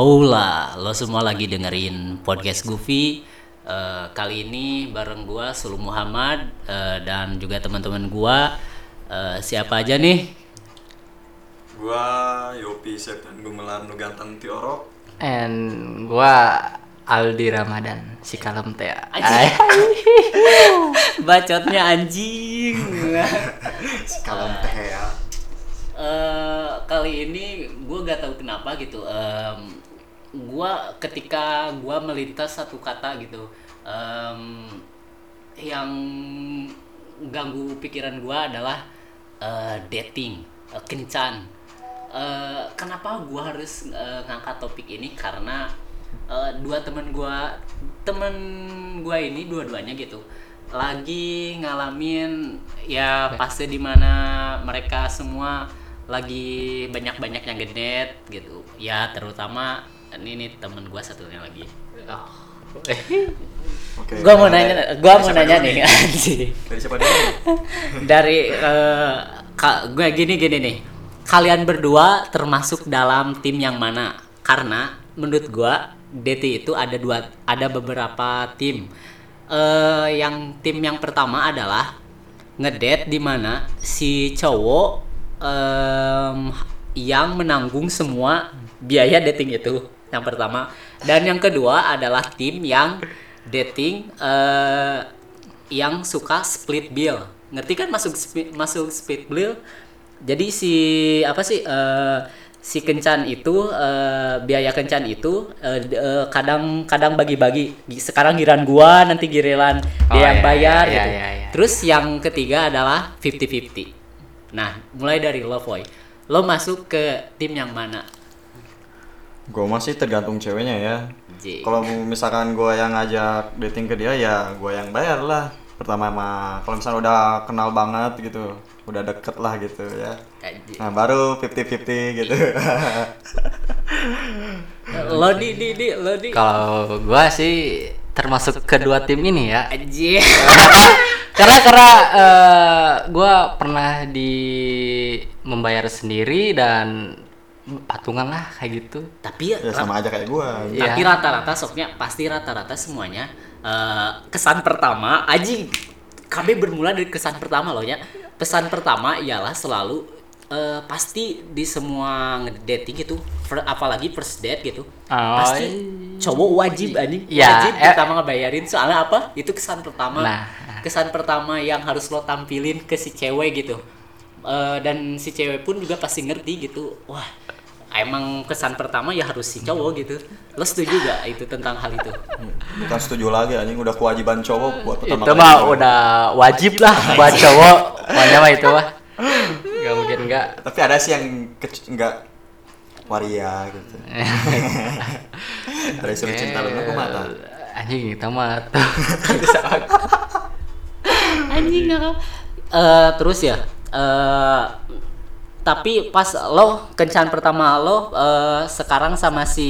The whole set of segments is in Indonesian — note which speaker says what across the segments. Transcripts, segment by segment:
Speaker 1: Hola, lo semua lagi dengerin podcast Goofy. Eh, kali ini bareng gua Sulu Muhammad eh, dan juga teman-teman gua. Eh, siapa aja nih?
Speaker 2: Gua Yopi Septian Gumelar nu ganteng ti orok.
Speaker 3: And gua Aldi Ramadan si kalem teh.
Speaker 1: Bacotnya anjing.
Speaker 2: Kalau teh ya.
Speaker 1: Eh, kali ini gue gak tahu kenapa gitu. Em, gua ketika gua melintas satu kata gitu, em, yang ganggu pikiran gua adalah eh, dating, eh, kencan. Eh, kenapa gua harus eh, ngangkat topik ini? Karena eh, dua temen gua, temen gua ini dua-duanya gitu lagi ngalamin ya fase di mana mereka semua lagi banyak-banyak yang gedet gitu ya terutama ini nih temen gua satunya lagi.
Speaker 2: Oke.
Speaker 1: gua mau
Speaker 2: dari-
Speaker 1: nanya gua
Speaker 2: dari
Speaker 1: mau nanya nih anjing.
Speaker 2: Dari siapa dulu?
Speaker 1: dari eh, ka- gue gini gini nih. Kalian berdua termasuk dalam tim yang mana? Karena menurut gua DT itu ada dua ada beberapa tim. Eh yang tim yang pertama adalah ngedate di mana si cowok em, yang menanggung semua biaya dating itu yang pertama. Dan yang kedua adalah tim yang dating eh yang suka split bill. Ngerti kan masuk spi- masuk split bill? Jadi si apa sih eh, si kencan itu eh, biaya kencan itu d- eh, kadang kadang bagi-bagi. Sekarang giran gua nanti giliran
Speaker 3: Oh,
Speaker 1: dia yang
Speaker 3: iya,
Speaker 1: bayar
Speaker 3: iya,
Speaker 1: gitu.
Speaker 3: iya, iya.
Speaker 1: terus yang ketiga adalah 50-50 nah mulai dari lo Boy lo masuk ke tim yang mana
Speaker 2: Gua masih tergantung ceweknya ya. Kalau misalkan gua yang ngajak dating ke dia ya gua yang bayar lah. Pertama mah kalau misalnya udah kenal banget gitu, udah deket lah gitu ya. Nah, baru 50-50 gitu.
Speaker 1: lo di di di lo di
Speaker 3: Kalau gua sih termasuk kedua tim ini ya. Karena karena eh, gua pernah di membayar sendiri dan patungan lah kayak gitu.
Speaker 1: tapi ya,
Speaker 2: ya sama aja kayak gua.
Speaker 3: Iya.
Speaker 1: tapi rata-rata soknya pasti rata-rata semuanya eh, kesan pertama anjing kami bermula dari kesan pertama loh ya pesan pertama ialah selalu eh, pasti di semua dating gitu apalagi first date gitu
Speaker 3: Oh,
Speaker 1: pasti cowok wajib anjing
Speaker 3: Ya,
Speaker 1: wajib
Speaker 3: eh.
Speaker 1: pertama ngebayarin soalnya apa itu kesan pertama
Speaker 3: Nah.
Speaker 1: kesan pertama yang harus lo tampilin ke si cewek gitu Eh, dan si cewek pun juga pasti ngerti gitu wah emang kesan pertama ya harus si cowok gitu. Lo setuju gak itu tentang hal itu?
Speaker 2: Bukan setuju lagi anjing. Udah kewajiban cowok buat pertama
Speaker 3: itu
Speaker 2: kali
Speaker 3: mah udah wajib lah buat cowok. Pokoknya mah itu mah. Nggak mungkin nggak.
Speaker 2: Tapi ada sih yang enggak waria gitu. Ada suruh cinta lu aku mata.
Speaker 3: anjing itu mah
Speaker 1: anjing nggak Eh terus ya eh tapi pas lo kencan pertama lo eh, sekarang sama si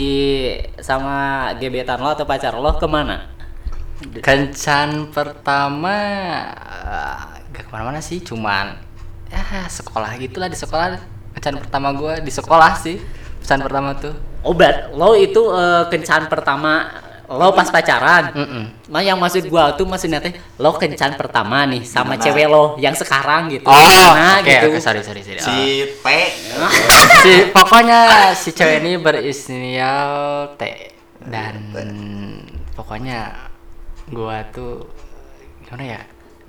Speaker 1: sama gebetan lo atau pacar lo ke mana?
Speaker 3: Kencan pertama eh, gak ke mana-mana sih cuman ya sekolah gitulah di sekolah. Kencan pertama gua di sekolah sih pesan pertama tuh.
Speaker 1: Obat lo itu eh, kencan pertama lo pas pacaran
Speaker 3: Mm-mm.
Speaker 1: Nah yang maksud gua tuh maksudnya teh lo kencan pertama nih sama
Speaker 2: Gimana?
Speaker 1: cewek lo yang sekarang gitu.
Speaker 3: oh
Speaker 1: Nah,
Speaker 3: oke
Speaker 1: gitu.
Speaker 3: oke sorry sorry sorry
Speaker 2: Si P
Speaker 3: Oh. si pokoknya si cewek ini berinisial T dan pokoknya gua tuh gimana ya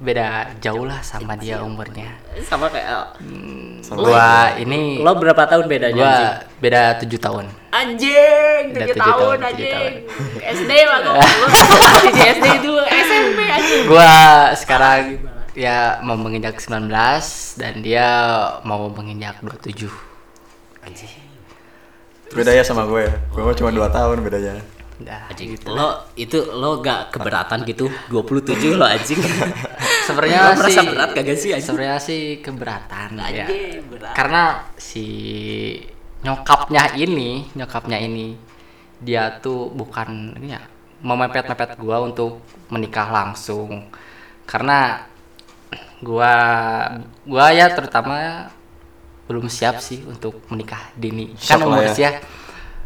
Speaker 3: beda jauh lah sama dia umurnya
Speaker 1: Sama kayak
Speaker 2: Sama
Speaker 3: gua ini
Speaker 1: lo berapa tahun bedanya?
Speaker 3: gua
Speaker 1: anjing?
Speaker 3: beda tujuh tahun
Speaker 1: Anjing,
Speaker 3: Udah
Speaker 1: tujuh
Speaker 3: tujuh
Speaker 1: tahun
Speaker 3: tahun, tujuh
Speaker 1: anjing. SD lah lo. Lo di SD itu SMP anjing.
Speaker 3: gua sekarang ya mau menginjak 19 dan dia mau menginjak 27
Speaker 2: beda ya sama gue. Gue cuma 2 tahun bedanya.
Speaker 3: Dah,
Speaker 1: Anjing,
Speaker 3: gitu.
Speaker 1: lo itu lo gak keberatan gitu 27 lo anjing.
Speaker 3: sebenarnya
Speaker 1: Lo merasa
Speaker 3: sih
Speaker 1: berat kagak sih, anjing?
Speaker 3: sebenarnya sih keberatan ya
Speaker 1: Anjing, berat.
Speaker 3: karena si nyokapnya ini nyokapnya ini dia tuh bukan ini ya memepet-mepet gua untuk menikah langsung karena gua gua ya terutama belum siap sih untuk menikah dini kan
Speaker 2: Shock
Speaker 3: umur
Speaker 2: ya.
Speaker 3: usia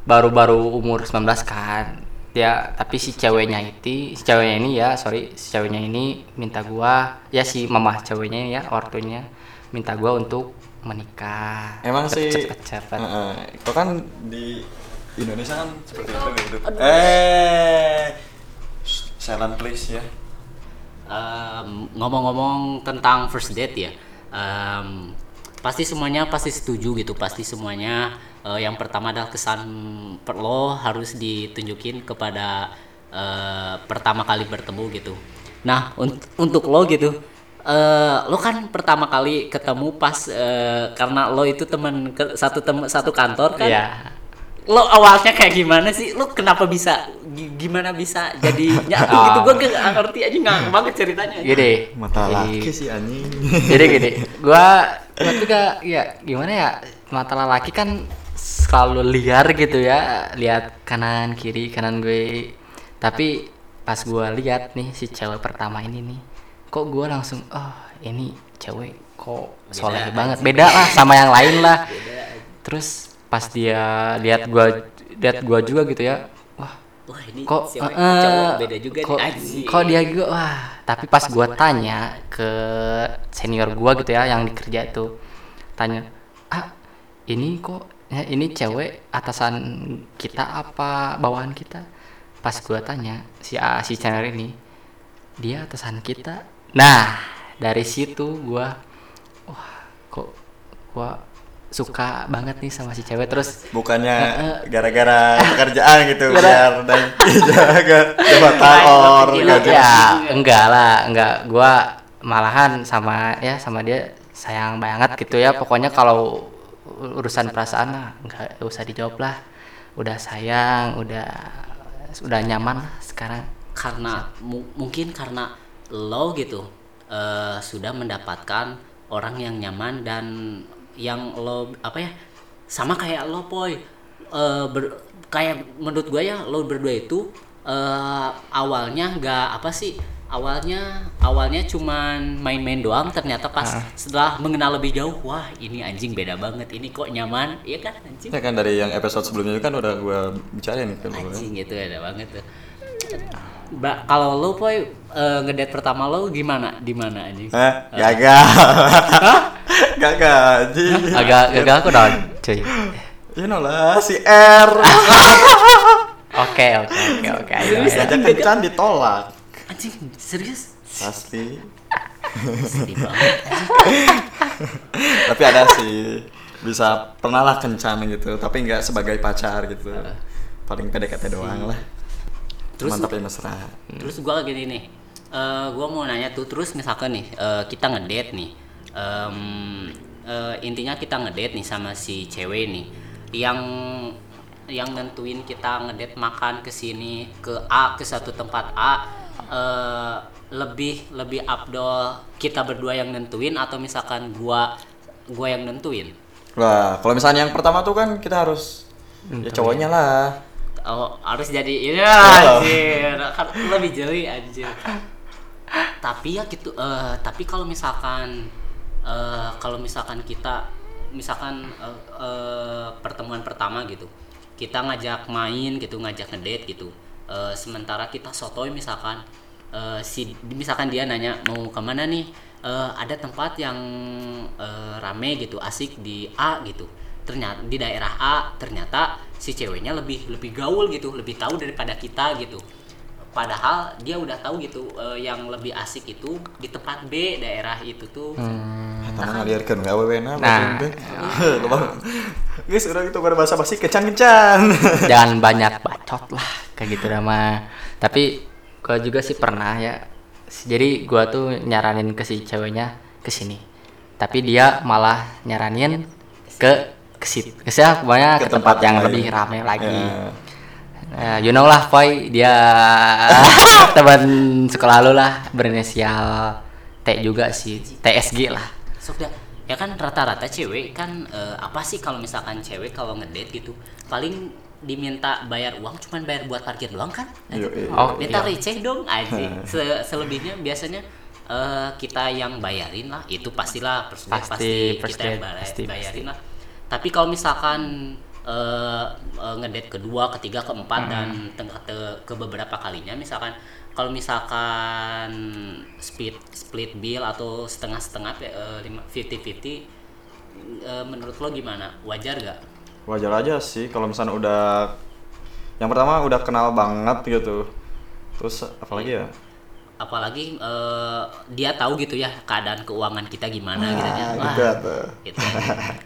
Speaker 3: baru-baru umur 19 kan ya tapi si ceweknya itu si ceweknya ini ya sorry si ceweknya ini minta gua ya si mamah ceweknya ya ortunya minta gua untuk menikah
Speaker 2: Emang sih
Speaker 3: cepet cepet
Speaker 2: Heeh, itu kan di Indonesia kan seperti itu gitu. Eh, silent please ya.
Speaker 1: Em, ngomong-ngomong tentang first date ya em, pasti semuanya pasti setuju gitu. Pasti semuanya eh, yang pertama adalah kesan per- lo harus ditunjukin kepada eh, pertama kali bertemu gitu. Nah un- untuk lo gitu eh, lo kan pertama kali ketemu pas eh, karena lo itu teman satu tem satu kantor kan?
Speaker 3: Iya.
Speaker 1: Lo awalnya kayak gimana sih? Lo kenapa bisa? Gi- gimana bisa jadi nyatu gitu? Gue gak ngerti aja nggak banget ceritanya.
Speaker 3: Gini.
Speaker 2: Mata
Speaker 3: jadi-
Speaker 2: laki sih anjing.
Speaker 3: jadi gini gua gua tuh gak ya gimana ya mata lelaki kan selalu liar gitu ya lihat kanan kiri kanan gue. Tapi pas gua lihat nih si cewek pertama ini nih kok gua langsung oh ini cewek kok soleh banget. beda lah sama yang lain lah. Terus pas dia lihat gua lihat gua juga gitu ya. Wah
Speaker 1: wah ini
Speaker 3: kok eh,
Speaker 1: cowok beda juga
Speaker 3: kok,
Speaker 1: nih
Speaker 3: kok dia juga wah tapi pas gua tanya ke senior gua gitu ya yang di kerja itu tanya ah ini kok ya, ini cewek atasan kita apa bawahan kita? Pas gua tanya si A, si senior ini dia atasan kita. Nah dari situ gua wah kok gua suka banget nih sama si cewek terus
Speaker 2: Bukannya
Speaker 3: Heeh.
Speaker 2: gara-gara pekerjaan gitu
Speaker 3: Gara-
Speaker 2: biar dan jaga jabatan or gaji.
Speaker 1: ya.
Speaker 3: enggak lah enggak gua malahan sama ya sama dia sayang banget gitu ya pokoknya kalau urusan perasaan lah enggak usah dijawab lah udah sayang udah udah nyaman lah sekarang
Speaker 1: karena mu- mungkin karena lo gitu eh, sudah mendapatkan orang yang nyaman dan yang lo apa ya sama kayak lo poy. Eh, ber- kayak menurut gue ya lo berdua itu eh, awalnya nggak apa sih awalnya awalnya cuman main-main doang. Ternyata pas setelah mengenal lebih jauh wah ini anjing beda banget ini kok nyaman. Iya kan anjing?
Speaker 2: Ya kan dari yang episode sebelumnya kan udah gua bicarain ya.
Speaker 1: anjing gitu ada banget tuh Mbak, kalau lo poy eh, ngedate pertama lo gimana? Di mana anjing?
Speaker 2: Hah? Gagal. Gagal anjing.
Speaker 3: agak agak aku dong cuy
Speaker 2: You know lah si R.
Speaker 3: oke oke oke oke.
Speaker 2: Ngajak kencan ditolak.
Speaker 1: Anjing, serius?
Speaker 2: Pasti. Tapi ada sih bisa pernah lah kencan gitu, tapi nggak sebagai pacar gitu. Paling PDKT doang lah.
Speaker 1: Terus
Speaker 2: Mantap ya mesra.
Speaker 1: terus gua gini nih. Eh gua mau nanya tuh terus misalkan nih eh, kita ngedate nih. Em, eh, intinya kita ngedate nih sama si cewek nih yang yang nentuin kita ngedate makan ke sini ke A ke satu tempat A eh, lebih lebih abdol kita berdua yang nentuin atau misalkan gua gua yang nentuin
Speaker 2: Wah, kalau misalnya yang pertama tuh kan kita harus ya cowoknya lah.
Speaker 1: Oh, harus jadi ini
Speaker 2: Oh.
Speaker 1: anjir. Kan lebih jeli anjir. Tapi ya gitu eh tapi kalau misalkan eh kalau misalkan kita misalkan eh, eh, pertemuan pertama gitu. Kita ngajak main gitu, ngajak ngedate gitu. Eh sementara kita sotoy misalkan eh si misalkan dia nanya mau ke mana nih Eh, ada tempat yang eh, rame gitu asik di A gitu ternyata di daerah A ternyata si ceweknya lebih lebih gaul gitu lebih tahu daripada kita gitu padahal dia udah tahu gitu eh, yang lebih asik itu di tempat B daerah itu tuh
Speaker 2: Tangan ngaliarkeun we awewe na.
Speaker 3: Nah.
Speaker 2: Lobang. Guys, udah gitu gua bahasa basi kencan-kencan.
Speaker 3: jangan banyak bacot lah kayak gitu nama tapi gua juga sih pernah ya jadi gua tuh nyaranin ke si ceweknya ke sini tapi dia malah nyaranin ke ke siapa pokoknya ke,
Speaker 2: Ke
Speaker 3: tempat,
Speaker 2: tempat
Speaker 3: yang
Speaker 2: lain.
Speaker 3: lebih ramai lagi
Speaker 2: Ya.
Speaker 3: Eh, you know lah Boy dia teman sekolah lu lah berinisial T juga sih TSG lah
Speaker 1: sok dah ya kan rata-rata cewek kan eh, apa sih kalau misalkan cewek kalau ngedate gitu paling diminta bayar uang cuman bayar buat parkir doang kan
Speaker 2: Iya, iya.
Speaker 3: Oh,
Speaker 1: minta
Speaker 3: iya.
Speaker 1: receh dong aja Se- selebihnya biasanya eh, kita yang bayarin lah itu pastilah
Speaker 3: Pasti,
Speaker 1: pasti,
Speaker 3: first
Speaker 1: kita yang
Speaker 3: date,
Speaker 1: bayar-
Speaker 3: pasti,
Speaker 1: bayarin lah tapi kalau misalkan eh, eh, ngedate kedua, ketiga, keempat dan tengah te- ke beberapa kalinya misalkan kalau misalkan split split bill atau setengah-setengah eh, lima 50-50 eh, menurut lo gimana? Wajar gak?
Speaker 2: wajar aja sih kalau misalnya udah yang pertama udah kenal banget gitu terus apalagi ya
Speaker 1: apalagi eh, dia tahu gitu ya keadaan keuangan kita gimana gitu ya. Wah,
Speaker 2: juga tuh
Speaker 1: gitu.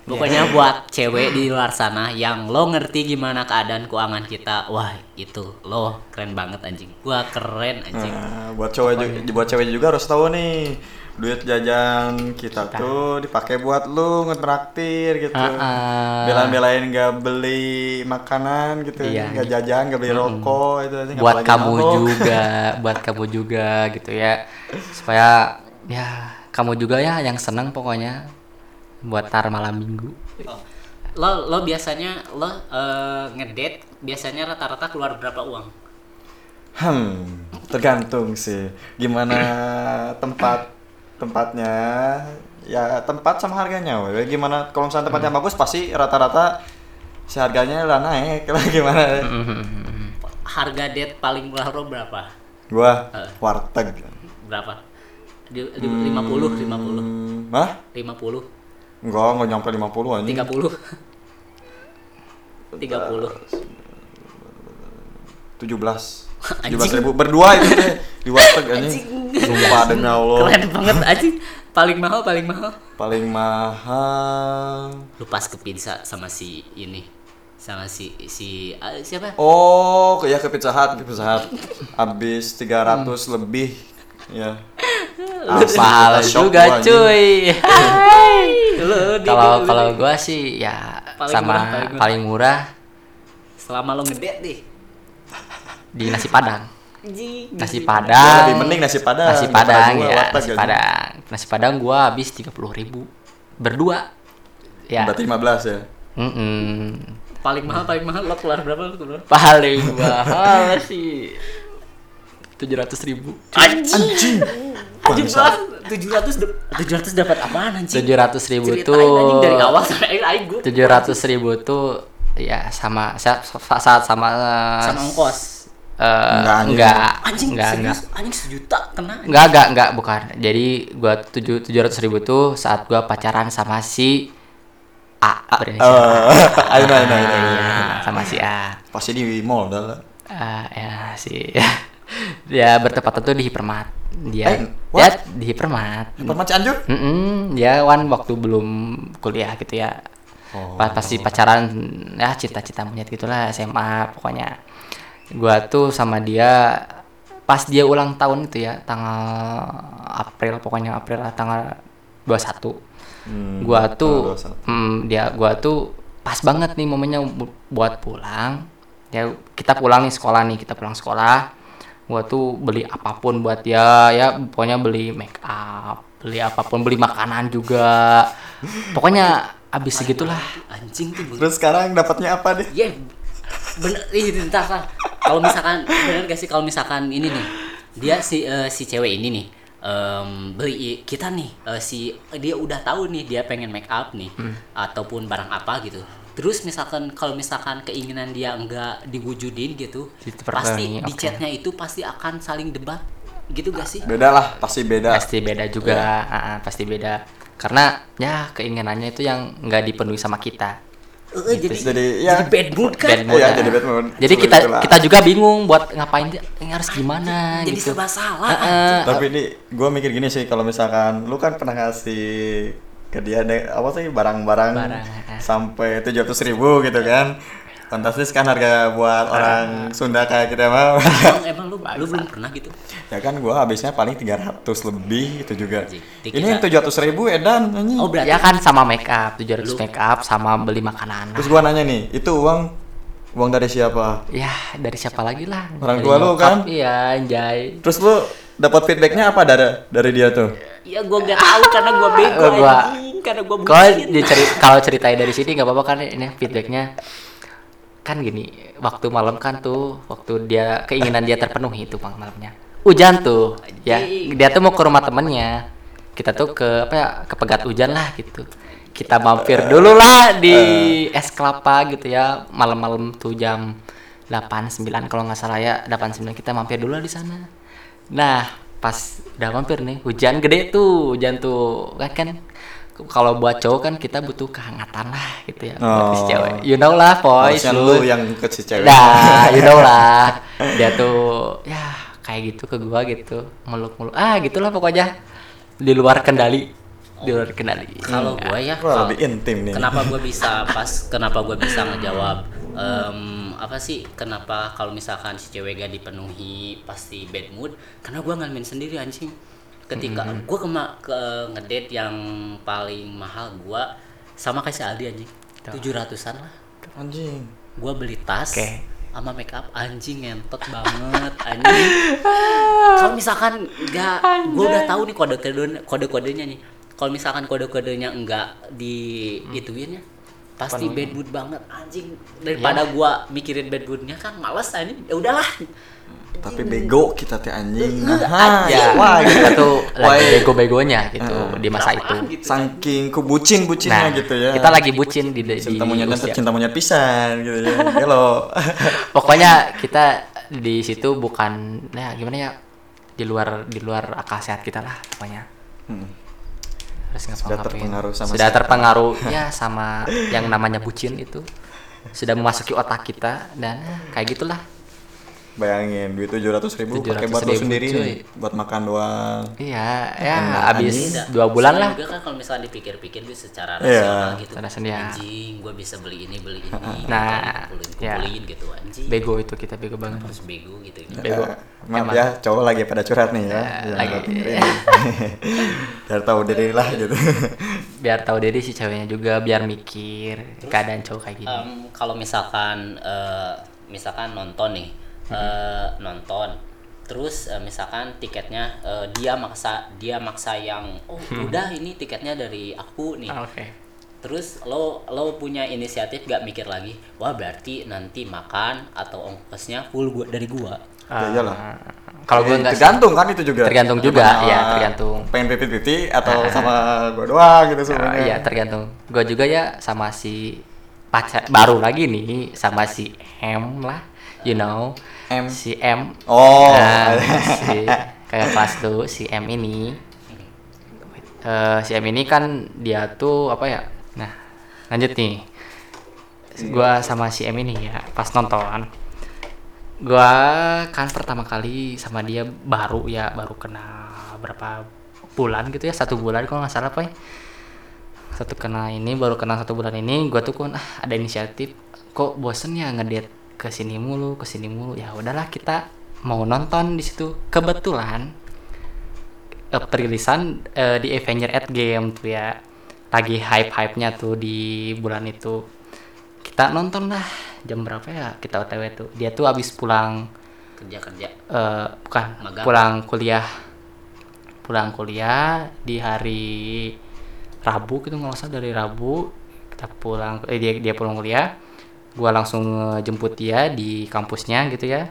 Speaker 1: Pokoknya buat cewek di luar sana yang lo ngerti gimana keadaan keuangan kita, wah itu lo keren banget anjing. Gua keren anjing.
Speaker 2: Nah, buat cowok juga, buat cewek juga harus tahu nih duit jajan kita, tuh dipakai buat lu ngetraktir gitu.
Speaker 3: Ah, ah.
Speaker 2: Belain-belain nggak beli makanan gitu,
Speaker 3: Iya.
Speaker 2: nggak jajan, nggak beli rokok itu aja.
Speaker 3: buat kamu juga buat kamu juga gitu ya supaya ya kamu juga ya yang seneng pokoknya buat tar malam minggu
Speaker 1: Oh. Lo lo biasanya lo eh, ngedate biasanya rata-rata keluar berapa uang?
Speaker 2: Hmm, tergantung sih. Gimana tempat tempatnya? Ya tempat sama harganya. weh. Gimana kalau misalnya tempatnya bagus pasti rata-rata si harganya lah naik lah gimana?
Speaker 1: Harga date paling murah lo berapa?
Speaker 2: Gua
Speaker 1: Eh.
Speaker 2: warteg.
Speaker 1: Berapa? Di, di 50, 50,
Speaker 2: Hmm, Hah?
Speaker 1: 50,
Speaker 2: Enggak, enggak nyampe 50 anjing.
Speaker 1: 30. 30.
Speaker 2: 17.
Speaker 1: Anjing.
Speaker 2: 17 ribu berdua itu deh di warteg anjing. Sumpah demi Allah.
Speaker 1: Keren banget anjing. Paling mahal, paling mahal.
Speaker 2: Paling mahal.
Speaker 1: Lu pas ke pizza sama si ini. Sama si si ah, siapa?
Speaker 2: Oh, ya ke Pizza Hut, ke Pizza Hut. Habis 300 lebih. Ya.
Speaker 3: mahal
Speaker 2: Shock
Speaker 3: juga cuy kalau kalau gua sih ya
Speaker 1: Paling
Speaker 3: sama
Speaker 1: murah, paling murah.
Speaker 3: paling murah
Speaker 1: selama lo ngedate nih.
Speaker 3: Di nasi padang
Speaker 1: Anjing.
Speaker 3: nasi padang
Speaker 2: lebih mending nasi padang.
Speaker 3: nasi padang
Speaker 2: gua
Speaker 3: ya nasi padang nasi padang gua habis tiga ribu berdua ya
Speaker 2: Berarti 15 ya.
Speaker 3: Mm-mm.
Speaker 1: Paling mahal, paling mahal lo keluar berapa lo keluar?
Speaker 3: paling mahal sih tujuh ratus ribu
Speaker 1: Anjing. Anjing tujuh ratus tujuh ratus dapat apaan anjing?
Speaker 3: tujuh ratus ribu
Speaker 1: Ceritain
Speaker 3: tuh
Speaker 1: anjing dari awal sampai akhir
Speaker 3: tujuh ratus ribu tuh ya sama sa- sa- saat sama
Speaker 1: sama ongkos.
Speaker 3: Eh,
Speaker 2: Enggak,
Speaker 3: enggak
Speaker 1: Anjing
Speaker 3: enggak enggak
Speaker 1: anjing sejuta kena. anjing.
Speaker 3: enggak enggak enggak bukan jadi gua tujuh tujuh ratus ribu tuh saat gua pacaran sama si A berinisial A.
Speaker 2: Eh, ayo ayo ayo.
Speaker 3: Iya, sama si A
Speaker 2: Pasti di mall dah lah.
Speaker 3: Ah, ya si dia bertepatan tuh di Hipermat dia
Speaker 2: Eh, what?
Speaker 3: di Hipermat
Speaker 2: Tempat Cianjur?
Speaker 3: Mm-mm, dia wan waktu belum kuliah gitu ya
Speaker 2: Oh.
Speaker 3: pas pasti pacaran ya cita-cita monyet gitulah SMA pokoknya gua tuh sama dia pas dia ulang tahun itu ya tanggal April pokoknya April lah tanggal 21
Speaker 2: Hmm,
Speaker 3: gua tuh
Speaker 2: tanggal 21.
Speaker 3: hmm, dia gua tuh pas banget nih momennya bu- buat pulang ya kita pulang nih sekolah nih kita pulang sekolah gua tuh beli apa pun buat dia ya pokoknya beli make up beli apa pun beli makanan juga pokoknya abis segitulah
Speaker 1: Anjing tuh.
Speaker 2: Terus sekarang dapatnya apa deh?
Speaker 1: Ya bener ih bentar Kak. Kalau misalkan bener gak sih kalau misalkan ini nih dia si eh, si cewek ini nih em, beli kita nih eh, si dia udah tahu nih dia pengen make up nih ataupun barang apa gitu. Terus misalkan kalau misalkan keinginan dia enggak diwujudin gitu, pasti di
Speaker 3: oke.
Speaker 1: chatnya itu pasti akan saling debat gitu gak sih?
Speaker 2: Beda lah, pasti beda.
Speaker 3: pasti beda juga ah, ah, pasti beda karena ya keinginannya itu yang nggak dipenuhi sama kita
Speaker 1: Eh, jadi,
Speaker 2: Jadi, ya.
Speaker 1: jadi bad mood kan?
Speaker 3: Bad mood,
Speaker 2: Iya,
Speaker 3: ah.
Speaker 2: jadi bad mood.
Speaker 3: jadi kita
Speaker 2: itulah.
Speaker 3: kita juga bingung buat ngapain dia ini harus gimana
Speaker 1: jadi
Speaker 3: gitu
Speaker 1: serba salah.
Speaker 3: Ah, ah.
Speaker 2: Tapi ini gue mikir gini sih kalau misalkan lu kan pernah ngasih ke dia deh, apa sih barang-barang
Speaker 3: Barang, ah.
Speaker 2: sampai tujuh ratus ribu gitu kan fantastis kan harga buat orang Sunda kayak kita mah
Speaker 1: emang, emang lu, lu belum pernah gitu?
Speaker 2: ya kan gua habisnya paling 300 lebih itu juga.
Speaker 1: Anjing,
Speaker 2: ini yang tujuh ratus ribu edan anjing.
Speaker 1: Oh berarti
Speaker 3: ya kan sama make up 700
Speaker 1: Lu-
Speaker 3: make up sama beli makanan.
Speaker 2: Terus gua nanya nih itu uang uang dari siapa?
Speaker 3: Ya dari siapa lagi lah?
Speaker 2: Orang
Speaker 3: Dari
Speaker 2: tua lu kan?
Speaker 3: iya anjay.
Speaker 2: Terus lu dapat feedbacknya apa dari dari dia tuh?
Speaker 1: Ya gua gak tahu karena gua bego
Speaker 3: gua-
Speaker 1: anjing, karena gua
Speaker 3: kalau kalau ceritain dari sini nggak apa-apa kan ini feedbacknya kan gini waktu malam kan tuh waktu dia keinginan dia terpenuhi itu bang malamnya. Hujan tuh ya.
Speaker 1: Anjing.
Speaker 3: dia tuh mau ke rumah temennya. Kita tuh ke apa ya ke pegat hujan lah gitu. Kita mampir dulu lah di es kelapa gitu ya malam-malam tuh jam 8 9 kalau nggak salah ya 8 9 kita mampir dulu lah di sana. Nah pas udah mampir nih hujan gede tuh hujan tuh kan kan kalau buat cowok kan kita butuh kehangatan lah gitu ya buat si
Speaker 2: Oh.
Speaker 3: cewek you know lah boys
Speaker 2: Harusnya lu yang ke si cewek.
Speaker 3: Nah, you know lah. Dia tuh ya kayak gitu ke gua gitu, meluk-meluk. Ah, gitulah pokoknya di luar kendali. Di luar kendali.
Speaker 1: Kalau gue ya,
Speaker 2: Wah,
Speaker 1: kalau-
Speaker 2: lebih intim nih.
Speaker 1: kenapa gue bisa pas, kenapa gue bisa ngejawab em, apa sih? Kenapa kalau misalkan si cewek gak dipenuhi pasti bad mood? Karena gue ngalamin sendiri anjing. Ketika
Speaker 3: Hmm.
Speaker 1: gue kema ke ngedate yang paling mahal gue sama kayak si Aldi anjing, tujuh ratusan lah.
Speaker 2: Anjing.
Speaker 1: Gue beli tas.
Speaker 3: Oke.
Speaker 1: sama make up anjing ngentot banget anjing kalau misalkan nggak gue udah tahu nih kode kode kode kodenya nih kalau misalkan kode kodenya enggak di ituin ya pasti bad mood banget anjing daripada gua mikirin bad moodnya kan males anjing ya udahlah
Speaker 2: Tapi bego kita teh anjing. Nah,
Speaker 3: ya,
Speaker 2: wah
Speaker 3: kita
Speaker 2: gitu.
Speaker 3: tuh
Speaker 2: Wah,
Speaker 3: lagi bego-begonya gitu
Speaker 2: Ah.
Speaker 3: di masa itu.
Speaker 1: Gitu,
Speaker 2: Saking kubucin bucinnya
Speaker 3: Nah,
Speaker 2: gitu ya.
Speaker 3: kita lagi bucin di, di,
Speaker 2: cinta monyet dan cinta monyet pisan gitu ya. Hello.
Speaker 3: Pokoknya kita di situ bukan ya gimana ya di luar di luar akal sehat kita lah pokoknya.
Speaker 2: Hmm. Sudah terpengaruh sama
Speaker 3: sudah terpengaruh ya sama yang namanya bucin itu. Sudah memasuki otak kita dan kayak gitulah
Speaker 2: Bayangin duit tujuh ratus ribu pakai buat lo
Speaker 3: 700.000,
Speaker 2: sendiri
Speaker 3: cuy.
Speaker 2: nih, buat makan doang.
Speaker 3: iya ya
Speaker 2: Enak,
Speaker 3: habis
Speaker 1: Beda.
Speaker 3: dua bulan lah
Speaker 1: juga kan kalau misalnya dipikir-pikir bisa secara
Speaker 2: Iya.
Speaker 1: rasional gitu
Speaker 3: Secara rasional.
Speaker 1: anjing gue bisa beli ini beli ini
Speaker 3: Nah,
Speaker 1: kumpulin
Speaker 3: ya.
Speaker 1: kumpulin gitu anjing
Speaker 3: bego itu kita bego banget
Speaker 1: harus bego gitu
Speaker 3: Bego.
Speaker 2: Eh, maaf
Speaker 3: Emang.
Speaker 2: ya, cowok lagi pada curhat nih ya.
Speaker 3: Ya,
Speaker 2: Ya,
Speaker 3: lagi.
Speaker 2: Biar tahu diri lah gitu.
Speaker 3: biar tahu diri si ceweknya juga biar mikir keadaan cowok kayak gini
Speaker 1: Em, kalau misalkan eh, misalkan nonton nih eh, nonton. Terus eh, misalkan tiketnya eh, dia maksa dia maksa yang oh udah ini tiketnya dari aku nih.
Speaker 3: Ah, oke.
Speaker 1: Terus lo lo punya inisiatif gak mikir lagi wah berarti nanti makan atau ongkosnya full gua dari gua.
Speaker 2: Ya iyalah.
Speaker 3: Ah, kalau gue enggak
Speaker 2: tergantung kan itu juga.
Speaker 3: Tergantung juga, ya, tergantung.
Speaker 2: Pengen pipit-pipit atau sama gua doang gitu
Speaker 3: Ah,
Speaker 2: sebenarnya.
Speaker 3: iya tergantung. Gue juga ya sama si pacar baru lagi nih sama si M lah you know
Speaker 2: M.
Speaker 3: si M.
Speaker 2: Oh.
Speaker 3: Nah, si kayak kelas tuh si M ini. Eh, si M ini kan dia tuh apa ya? Nah lanjut nih. Gua sama si M ini ya pas nonton. Gua kan pertama kali sama dia baru ya baru kena berapa bulan gitu ya satu bulan kalau nggak salah apa ya satu kena ini baru kena satu bulan ini gua tuh kan ah, ada inisiatif. Kok bosen ya ngedate ke sini mulu ke sini mulu. Ya udahlah kita mau nonton di situ. Kebetulan eh, perilisan eh, di Avenger Endgame tuh ya. Lagi hype hype nya tuh di bulan itu. Kita nonton lah jam berapa ya? Kita otw tuh. Dia tuh abis pulang
Speaker 1: kerja kerja
Speaker 3: eh, bukan
Speaker 1: Magang.
Speaker 3: pulang kuliah. Pulang kuliah di hari Rabu gitu nggak usah dari Rabu. Kita pulang eh, dia dia pulang kuliah gua langsung jemput dia di kampusnya gitu ya.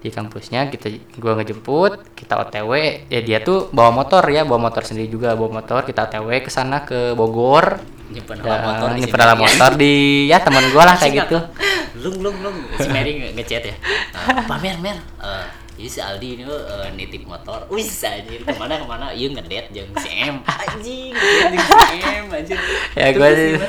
Speaker 3: Di kampusnya kita gua ngejemput kita OTW ya dia tuh bawa motor ya bawa motor sendiri juga bawa motor. Kita OTW ke sana ke Bogor.
Speaker 1: Nyimpen
Speaker 3: Ya,
Speaker 1: alat motor di
Speaker 3: nyimpen motor di ya teman gua lah kayak gitu.
Speaker 1: Lung lung lung. Si Mary nge- ngechat ya. Eh, Pak Mer Mer ini si Aldi ini eh, nitip motor. Wis anjir ke mana ke mana? Iya ngedate jeung si M. Anjing jeung si M anjir
Speaker 3: Ya, gua sih-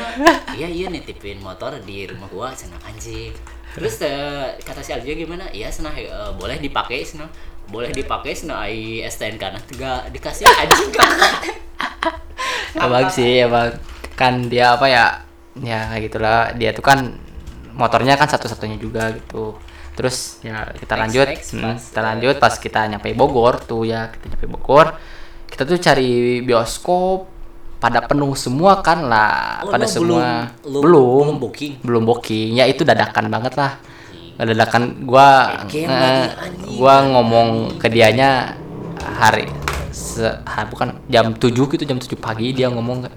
Speaker 1: iya iya nitipin motor di rumah gua senang anjing. Terus eh, kata si Aldi gimana? Iya senang eh, boleh dipakai senang. Boleh dipakai senang. Ai STNK nah gak dikasih anjing.
Speaker 3: Abang sih emang kan dia apa ya? Ya kayak gitulah. Dia tuh kan motornya kan satu-satunya juga gitu terus ya kita
Speaker 1: Next,
Speaker 3: lanjut.
Speaker 1: next,
Speaker 3: hmm,
Speaker 1: pas,
Speaker 3: kita lanjut pas kita nyampe Bogor tuh ya kita nyampe Bogor. Kita tuh cari bioskop pada penuh semua kan lah
Speaker 1: Oh,
Speaker 3: pada
Speaker 1: lo
Speaker 3: semua.
Speaker 1: belum- lo
Speaker 3: belum.
Speaker 1: belum booking?
Speaker 3: belum booking. Ya itu dadakan banget lah. Dadakan gua eh, gua ngomong ke dianya hari se, ha- bukan jam 7 gitu jam 7 pagi dia ngomong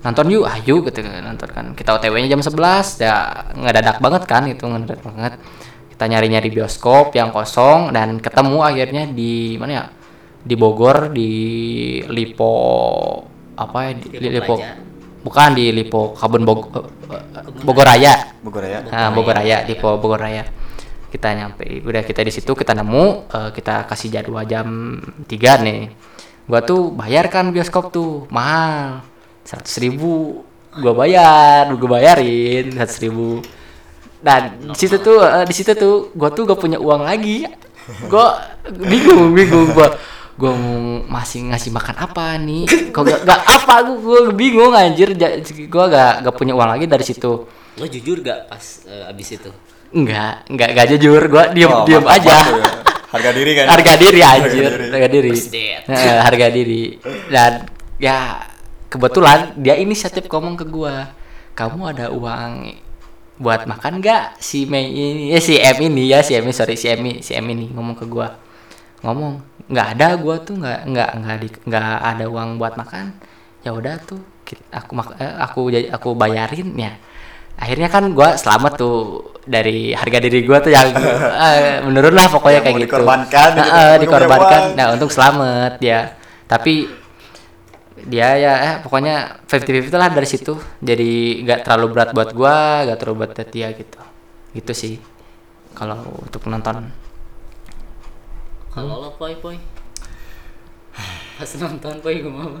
Speaker 3: nonton yuk ayo gitu nonton kan. Kita OTW nya jam 11 ya ngedadak banget kan itu ngedadak banget kita nyari-nyari bioskop yang kosong dan ketemu akhirnya di mana ya di Bogor di Lipo apa ya di, di Lipo bukan di Lipo Kabun Bog Bogor Raya.
Speaker 2: Bogor ya.
Speaker 3: Nah, Bogor Raya, Lipo Bogor Raya. Kita nyampe, udah kita di situ kita nemu, eh, kita kasih jadwal jam 3 nih. Gua tuh bayar kan bioskop tuh mahal, seratus ribu. Gua bayar, gua bayarin seratus ribu. Dan di situ tuh, eh, di situ tuh, gua tuh gak punya uang lagi. Gua bingung, bingung gua. Gua mau masih ngasih makan apa nih? Kok gak, gak apa? Gua, gua bingung anjir. Gua gak, gak punya uang lagi dari situ.
Speaker 1: Lo jujur gak pas eh, abis itu?
Speaker 3: Enggak, enggak, enggak jujur. Gua diem
Speaker 2: Oh,
Speaker 3: diem aja.
Speaker 2: ya. Harga diri kan.
Speaker 3: Harga diri anjir,
Speaker 2: diri.
Speaker 3: harga diri.
Speaker 1: First date.
Speaker 3: Nah, harga diri. Dan ya kebetulan dia inisiatif ngomong ke gua. Kamu ada uang buat makan nggak? Si Mei ini ya si M ini ya si M ini sorry si M ini si M ini ngomong ke gua. Ngomong nggak ada gua tuh nggak nggak nggak di nggak ada uang buat makan. Ya udah tuh aku mak eh, aku jadi aku bayarin ya. Akhirnya kan gua selamat tuh dari harga diri gua tuh yang eh, menurun lah pokoknya
Speaker 2: Yang
Speaker 3: kayak gitu.
Speaker 2: dikorbankan untung punya
Speaker 3: dikorbankan. nah untuk selamat ya. Tapi dia ya eh, pokoknya 50-50 lah dari situ jadi nggak terlalu berat buat gua nggak terlalu berat buat dia gitu gitu sih kalau untuk nonton
Speaker 1: Kalau lo poi poi. Pas nonton poi gue mau.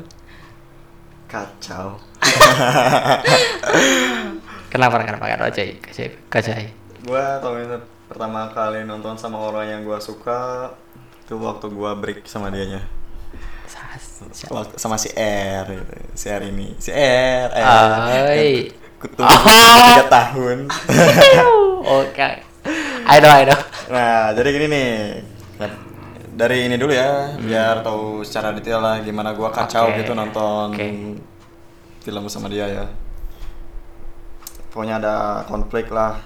Speaker 2: Kacau.
Speaker 3: kenapa kenapa kenapa cai cai
Speaker 2: Gua itu pertama kali nonton sama orang yang gua suka itu waktu gua break sama dianya. Sama si R. Si R ini. Si R. R. Kutu
Speaker 3: Oh.
Speaker 2: tiga tahun.
Speaker 3: oke I know I know
Speaker 2: Nah, jadi gini nih. Nah, Dari ini dulu ya, biar tahu secara detail lah gimana gua kacau
Speaker 3: Oke.
Speaker 2: gitu nonton
Speaker 3: Oke.
Speaker 2: film sama dia ya. Pokoknya ada konflik lah.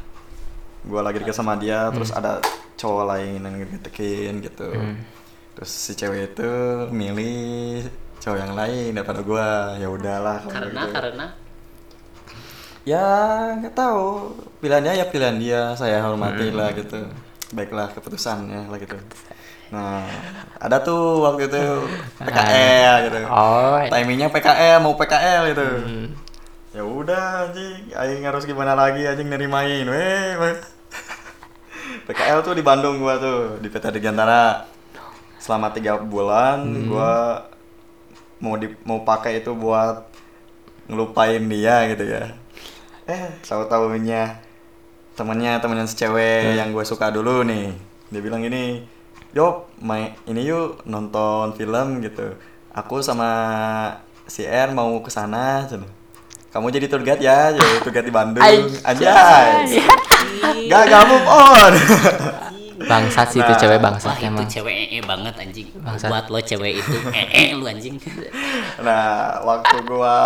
Speaker 2: Gua lagi deket sama dia, terus ada cowok lain yang ngedeketin gitu. Terus si cewek itu milih cowok yang lain daripada gua. Ya udahlah kalau
Speaker 1: Karena
Speaker 2: gitu.
Speaker 1: karena?
Speaker 2: Ya nggak tahu. Pilihannya ya pilihan dia. Saya hormati lah gitu. Baiklah keputusannya lah gitu. Nah ada tuh waktu itu PKL gitu.
Speaker 3: Oh.
Speaker 2: Timingnya PKL mau PKL gitu.
Speaker 3: Hmm.
Speaker 2: ya udah anjing. Aing harus gimana lagi anjing nerimain. Weh weh. PKL tuh di Bandung gua tuh di PT Digantara selama tiga bulan gua mau di mau pakai itu buat ngelupain dia gitu ya. Eh tahu tahunya temennya temennya si cewek yang gue suka dulu nih. Dia bilang gini yuk main ini yuk nonton film gitu. Aku sama si R mau ke sana. Kamu jadi tour guide ya jadi tour guide di Bandung. Aja gak gak move on
Speaker 3: bangsat sih itu
Speaker 2: Nah,
Speaker 3: cewek
Speaker 1: wah
Speaker 3: bangsat
Speaker 1: itu
Speaker 3: emang
Speaker 1: cewek ee banget anjing.
Speaker 3: Bangsat.
Speaker 1: Buat lo cewek itu ee lu anjing.
Speaker 2: Nah, waktu gua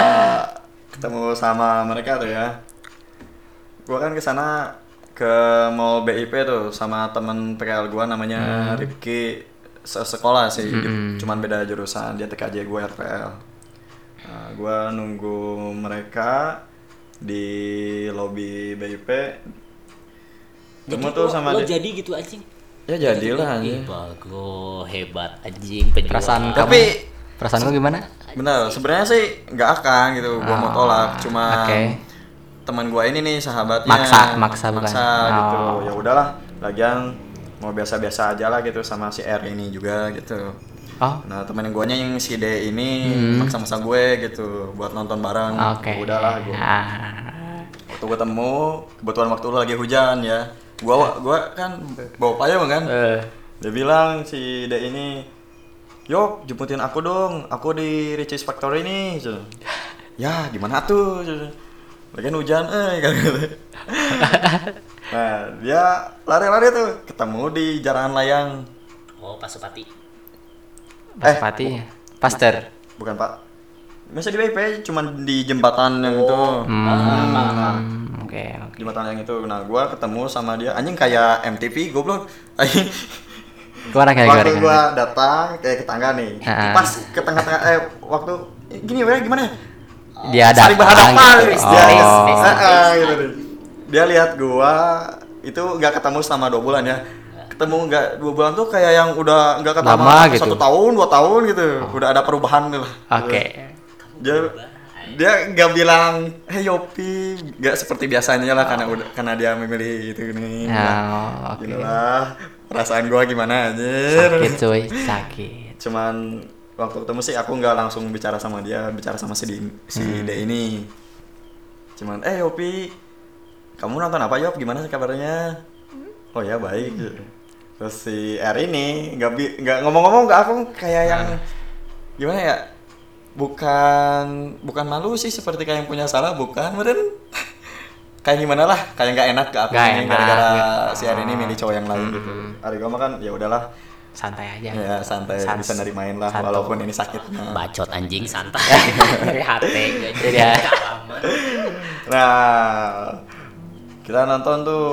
Speaker 2: ketemu sama mereka tuh ya, gua kan ke sana ke mall BIP tuh sama temen PKL gua namanya Rifki se- sekolah sih, di- cuman beda jurusan dia TKJ gua RPL. Nah, gua nunggu mereka di lobi BIP. Ketemu tuh
Speaker 1: lo-
Speaker 2: sama
Speaker 1: lo
Speaker 2: dia.
Speaker 1: jadi gitu anjing.
Speaker 2: Ya jadilah
Speaker 1: Ih,
Speaker 2: anjing.
Speaker 1: bagus, hebat anjing penjual.
Speaker 3: perasaan kamu
Speaker 2: Tapi-
Speaker 3: perasaan lu gimana
Speaker 2: Bener, sebenarnya sih nggak akan gitu, gua mau
Speaker 3: Oh,
Speaker 2: tolak, cuma
Speaker 3: oke.
Speaker 2: teman gua ini nih sahabatnya
Speaker 3: Maksa, maksa bukan?
Speaker 2: maksa gitu.
Speaker 3: Oh.
Speaker 2: Ya udahlah, lagian mau biasa-biasa aja lah gitu sama si R ini juga gitu.
Speaker 3: oh
Speaker 2: Nah temen guanya yang si D ini maksa-maksa gue gitu buat nonton bareng.
Speaker 3: Hmm. oke
Speaker 2: Ya Udahlah gua.
Speaker 3: Ah.
Speaker 2: Waktu ketemu, kebetulan waktu itu lagi hujan ya. Gua gua kan bawa payung kan.
Speaker 3: Eh,
Speaker 2: Dia bilang si D ini, Yok, jemputin aku dong, aku di Ricis Factory nih. Cen. Ya, gimana tuh? Cen. Lagian hujan, eh, kan gitu. Nah, dia lari-lari tuh, ketemu di Jalan Layang.
Speaker 1: Oh, Pasupati.
Speaker 3: Pasupati Pasteur
Speaker 2: Bukan, Pak. Masih di BP, cuman di jembatan yang itu.
Speaker 3: Hmm, oke oke
Speaker 2: Jembatan yang itu. Nah, gua ketemu sama dia, anjing kayak MTV, goblok. Anjing.
Speaker 3: gimana kayak
Speaker 2: waktu gua datang kayak ke tangga nih
Speaker 3: Ah.
Speaker 2: pas ke tengah-tengah eh waktu eh, gini weh gimana ya
Speaker 3: dia ada
Speaker 2: saling berhadapan
Speaker 3: gitu.
Speaker 2: gitu.
Speaker 3: oh
Speaker 2: dia, gitu dia lihat gua itu nggak ketemu selama dua bulan ya ketemu nggak dua bulan tuh kayak yang udah nggak ketemu
Speaker 3: Lama gitu.
Speaker 2: satu tahun dua tahun gitu udah ada perubahan lah
Speaker 3: oke
Speaker 2: dia dia nggak bilang hey Yopi. Nggak seperti biasanya lah karena udah karena dia memilih itu nih.
Speaker 3: Ya,
Speaker 2: Nah,
Speaker 3: oke.
Speaker 2: gini lah perasaan gua gimana anjir
Speaker 3: Sakit cuy, sakit.
Speaker 2: cuman waktu ketemu sih aku nggak langsung bicara sama dia bicara sama si si
Speaker 3: Hmm.
Speaker 2: D ini. Cuman eh Yopi kamu nonton apa Yop? Gimana sih kabarnya? Oh ya baik. Terus si R ini nggak nggak ngomong-ngomong nggak aku kayak yang
Speaker 3: Ah.
Speaker 2: gimana ya bukan bukan malu sih seperti kayak yang punya salah bukan meren kayak gimana lah kayak nggak enak ke aku ini gara-gara si R ini milih cowok yang lain gitu
Speaker 3: Hmm.
Speaker 2: hari gua mah kan ya udahlah
Speaker 3: Santai aja.
Speaker 2: ya santai
Speaker 3: Sans-
Speaker 2: bisa dari main lah
Speaker 3: santai.
Speaker 2: walaupun ini sakit Nah.
Speaker 1: bacot anjing santai dari hati
Speaker 3: Jadi ya.
Speaker 1: Alamat.
Speaker 2: Nah, kita nonton tuh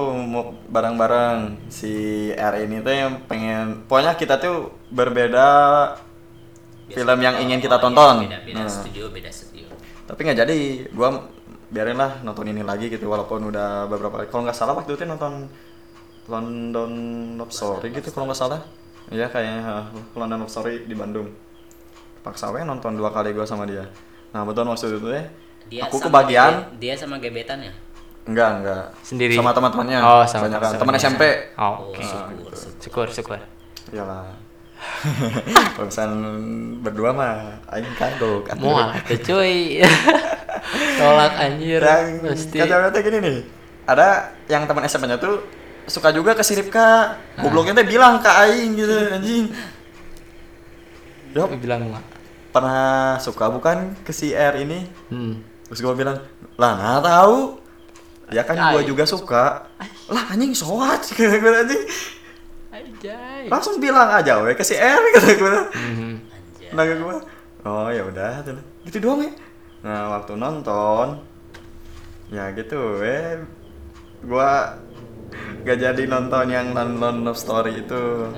Speaker 2: bareng-bareng si R ini tuh yang pengen, pokoknya kita tuh berbeda film yang ingin kita
Speaker 1: Oh,
Speaker 2: tonton.
Speaker 1: beda beda
Speaker 2: Nah,
Speaker 1: studio beda studio
Speaker 2: tapi nggak jadi, gua biarin lah nonton ini lagi gitu walaupun udah beberapa kali. Kalau nggak salah waktu itu nonton London Love Story gitu kalau nggak salah. Iya kayaknya ha, London Love Story di Bandung. Paksa we nonton dua kali gua sama dia. Nah, betul maksud itu ya.
Speaker 1: dia
Speaker 2: Aku kebagian
Speaker 1: gebe- dia sama gebetan ya
Speaker 2: Enggak, enggak.
Speaker 3: Sendiri?
Speaker 2: Sama teman-temannya.
Speaker 3: Oh, sama
Speaker 2: Banyak kan. Teman SMP.
Speaker 3: Oh,
Speaker 1: Oh,
Speaker 3: Oke.
Speaker 1: syukur,
Speaker 3: Syukur, syukur.
Speaker 2: Iyalah. Misalnya berdua mah aing kagok.
Speaker 3: Mual tuh cuy. Tolak anjir.
Speaker 2: Yang
Speaker 3: Pasti.
Speaker 2: kacau gini nih. Ada yang teman SMP-nya tuh suka juga ke sirip ka. Gobloknya teh bilang ke aing gitu anjing. Yop,
Speaker 3: bilang mah.
Speaker 2: pernah suka bukan ke si R ini?
Speaker 3: Hmm.
Speaker 2: Terus gua bilang, "Lah, nggak tahu." Ya kan gua
Speaker 3: Ay.
Speaker 2: juga suka. Lah anjing soat anjing.
Speaker 3: Anjay.
Speaker 2: Langsung bilang aja we ke si R kata gua.
Speaker 3: Mhm.
Speaker 1: anjir
Speaker 2: Naga gua. Oh ya udah, tuh. gitu doang ya. Nah waktu nonton, ya gitu, eh, gua gak jadi nonton yang London Love Story itu.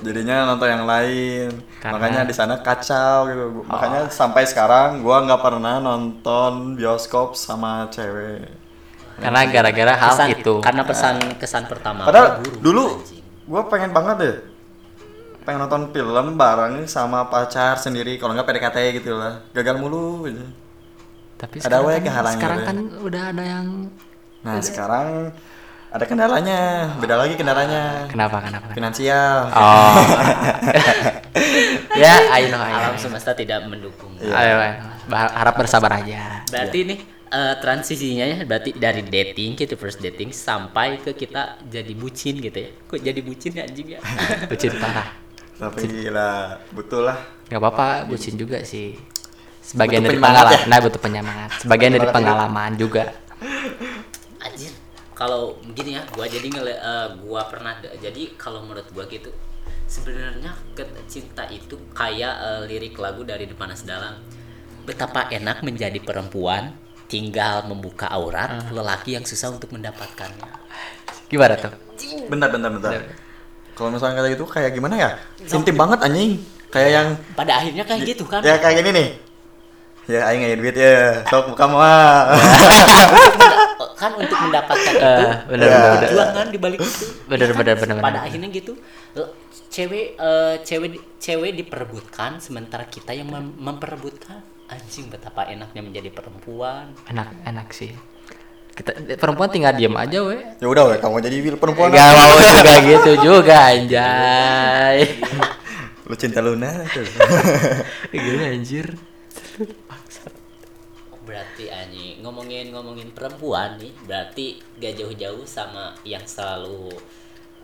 Speaker 2: Jadinya nonton yang lain.
Speaker 3: Karena-
Speaker 2: Makanya di sana kacau gitu. Makanya sampai sekarang gua nggak pernah nonton bioskop sama cewek.
Speaker 3: Karena gara-gara hal
Speaker 1: Kesan-
Speaker 3: itu.
Speaker 1: karena pesan kesan pertama
Speaker 2: Padahal dulu gua pengen banget deh pengen nonton film bareng sama pacar sendiri kalau nggak PDKT gitu lah gagal mulu gitu.
Speaker 3: Tapi
Speaker 2: Ada
Speaker 3: sekarang kan, sekarang kan udah ada yang
Speaker 2: Nah sekarang ada kendalanya, beda lagi kendalanya.
Speaker 3: kenapa kenapa? kenapa?
Speaker 2: Finansial.
Speaker 3: Oh. ya, ayo
Speaker 1: alam semesta tidak mendukung
Speaker 2: Iya.
Speaker 3: Ayo, ayo. Harap bersabar aja.
Speaker 1: berarti nih eh, transisinya ya berarti dari dating gitu first dating sampai ke kita jadi bucin gitu ya kok jadi bucin ya anjing ya
Speaker 3: Bucin parah.
Speaker 2: Tapi gila, betul lah.
Speaker 3: Gak apa-apa, bucin juga sih. Sebagian
Speaker 2: Butuh
Speaker 3: dari pengalaman. Nah, butuh penyemangat. Sebagian dari pengalaman juga.
Speaker 1: anjir kalau begini ya gua jadi ngele eh, gua pernah jadi kalau menurut gua gitu sebenarnya cinta itu kayak eh, lirik lagu dari Depanas Dalam betapa enak menjadi perempuan tinggal membuka aurat lelaki yang susah untuk mendapatkannya
Speaker 3: Gimana tuh?
Speaker 2: Bentar, bentar, bentar. Kalau misalnya kayak gitu kayak gimana ya? Intim banget anjing. Kayak yang
Speaker 1: pada akhirnya kayak gitu kan
Speaker 2: ya kayak gini nih. Ya aing ngaya duit ya. Sok kamu ah.
Speaker 1: kan untuk mendapatkan itu
Speaker 3: Eh, bener,
Speaker 2: Ya.
Speaker 3: bener, bener.
Speaker 1: perjuangan di balik itu
Speaker 3: Bener,
Speaker 1: Ya kan?
Speaker 3: bener, bener,
Speaker 1: pada
Speaker 3: bener.
Speaker 1: akhirnya gitu cewek eh, cewek cewek diperebutkan sementara kita yang mem- memperebutkan anjing betapa enaknya menjadi perempuan
Speaker 3: Enak, enak sih. Kita perempuan tinggal diam aja, we.
Speaker 2: ya udah we, kamu jadi perempuan.
Speaker 3: Gak mau juga gitu juga, anjay.
Speaker 2: Lu cinta Luna tuh.
Speaker 3: Gila anjir.
Speaker 1: Oh, berarti anjing ngomongin ngomongin perempuan nih berarti gak jauh-jauh sama yang selalu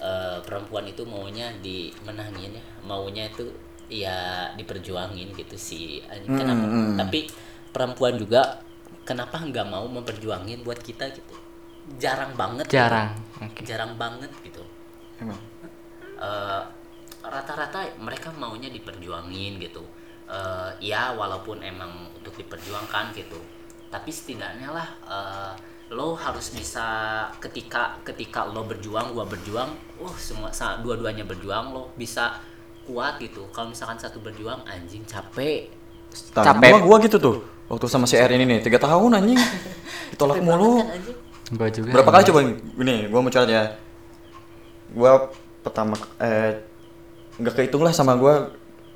Speaker 1: eh, perempuan itu maunya dimenangin ya maunya itu ya diperjuangin gitu sih anjing kenapa
Speaker 2: Hmm, hmm.
Speaker 1: tapi perempuan juga kenapa nggak mau memperjuangin buat kita gitu jarang banget gitu.
Speaker 3: Jarang. Oke.
Speaker 1: jarang banget gitu
Speaker 2: Emang.
Speaker 1: Eh, rata-rata mereka maunya diperjuangin gitu Eh, ya walaupun emang untuk diperjuangkan gitu tapi setidaknya lah eh, lo harus bisa ketika ketika lo berjuang gua berjuang oh semua dua-duanya berjuang lo bisa kuat gitu kalau misalkan satu berjuang anjing capek
Speaker 2: Capek.
Speaker 3: Capek.
Speaker 2: Gua, gua gitu tuh. Waktu sama si R ini nih, tiga tahun anjing. Ditolak
Speaker 1: Capek
Speaker 2: mulu.
Speaker 1: banget kan, anjing.
Speaker 3: Gua juga.
Speaker 2: Berapa kali coba gini, gua mau curhat ya. Gua pertama eh nggak kehitung lah sama gua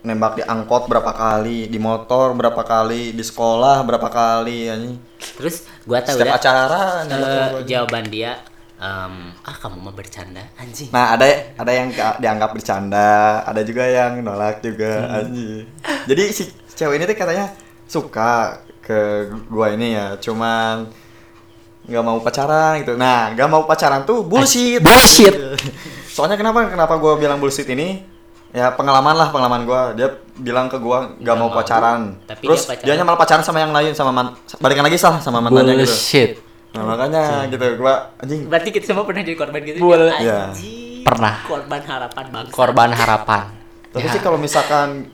Speaker 2: nembak di angkot berapa kali, di motor berapa kali, di sekolah berapa kali anjing.
Speaker 1: Terus gua tahu
Speaker 2: Setiap
Speaker 1: udah
Speaker 2: acara gua.
Speaker 1: jawaban dia em, ah kamu mau bercanda anjing.
Speaker 2: Nah, ada ada yang dianggap bercanda, ada juga yang nolak juga
Speaker 1: Hmm.
Speaker 2: anjing. Jadi si cewek ini tuh katanya suka ke gua ini ya, cuman nggak mau pacaran gitu. Nah, nggak mau pacaran tuh bullshit.
Speaker 3: Bullshit.
Speaker 2: Soalnya kenapa kenapa gua bilang bullshit ini? Ya pengalaman lah pengalaman gua. Dia bilang ke gua nggak mau
Speaker 1: mau,
Speaker 2: pacaran.
Speaker 1: tapi
Speaker 2: Terus
Speaker 1: dia pacaran.
Speaker 2: dia malah pacaran sama yang lain sama man, balikan lagi salah sama mantannya gitu.
Speaker 3: Bullshit.
Speaker 2: Nah, makanya gitu gua anjing
Speaker 1: Berarti kita semua pernah jadi korban gitu.
Speaker 3: Boleh.
Speaker 2: Iya.
Speaker 1: Anjing.
Speaker 3: Pernah.
Speaker 1: Korban harapan bangsa.
Speaker 3: Korban harapan.
Speaker 2: Tapi
Speaker 3: Ya.
Speaker 2: sih kalau misalkan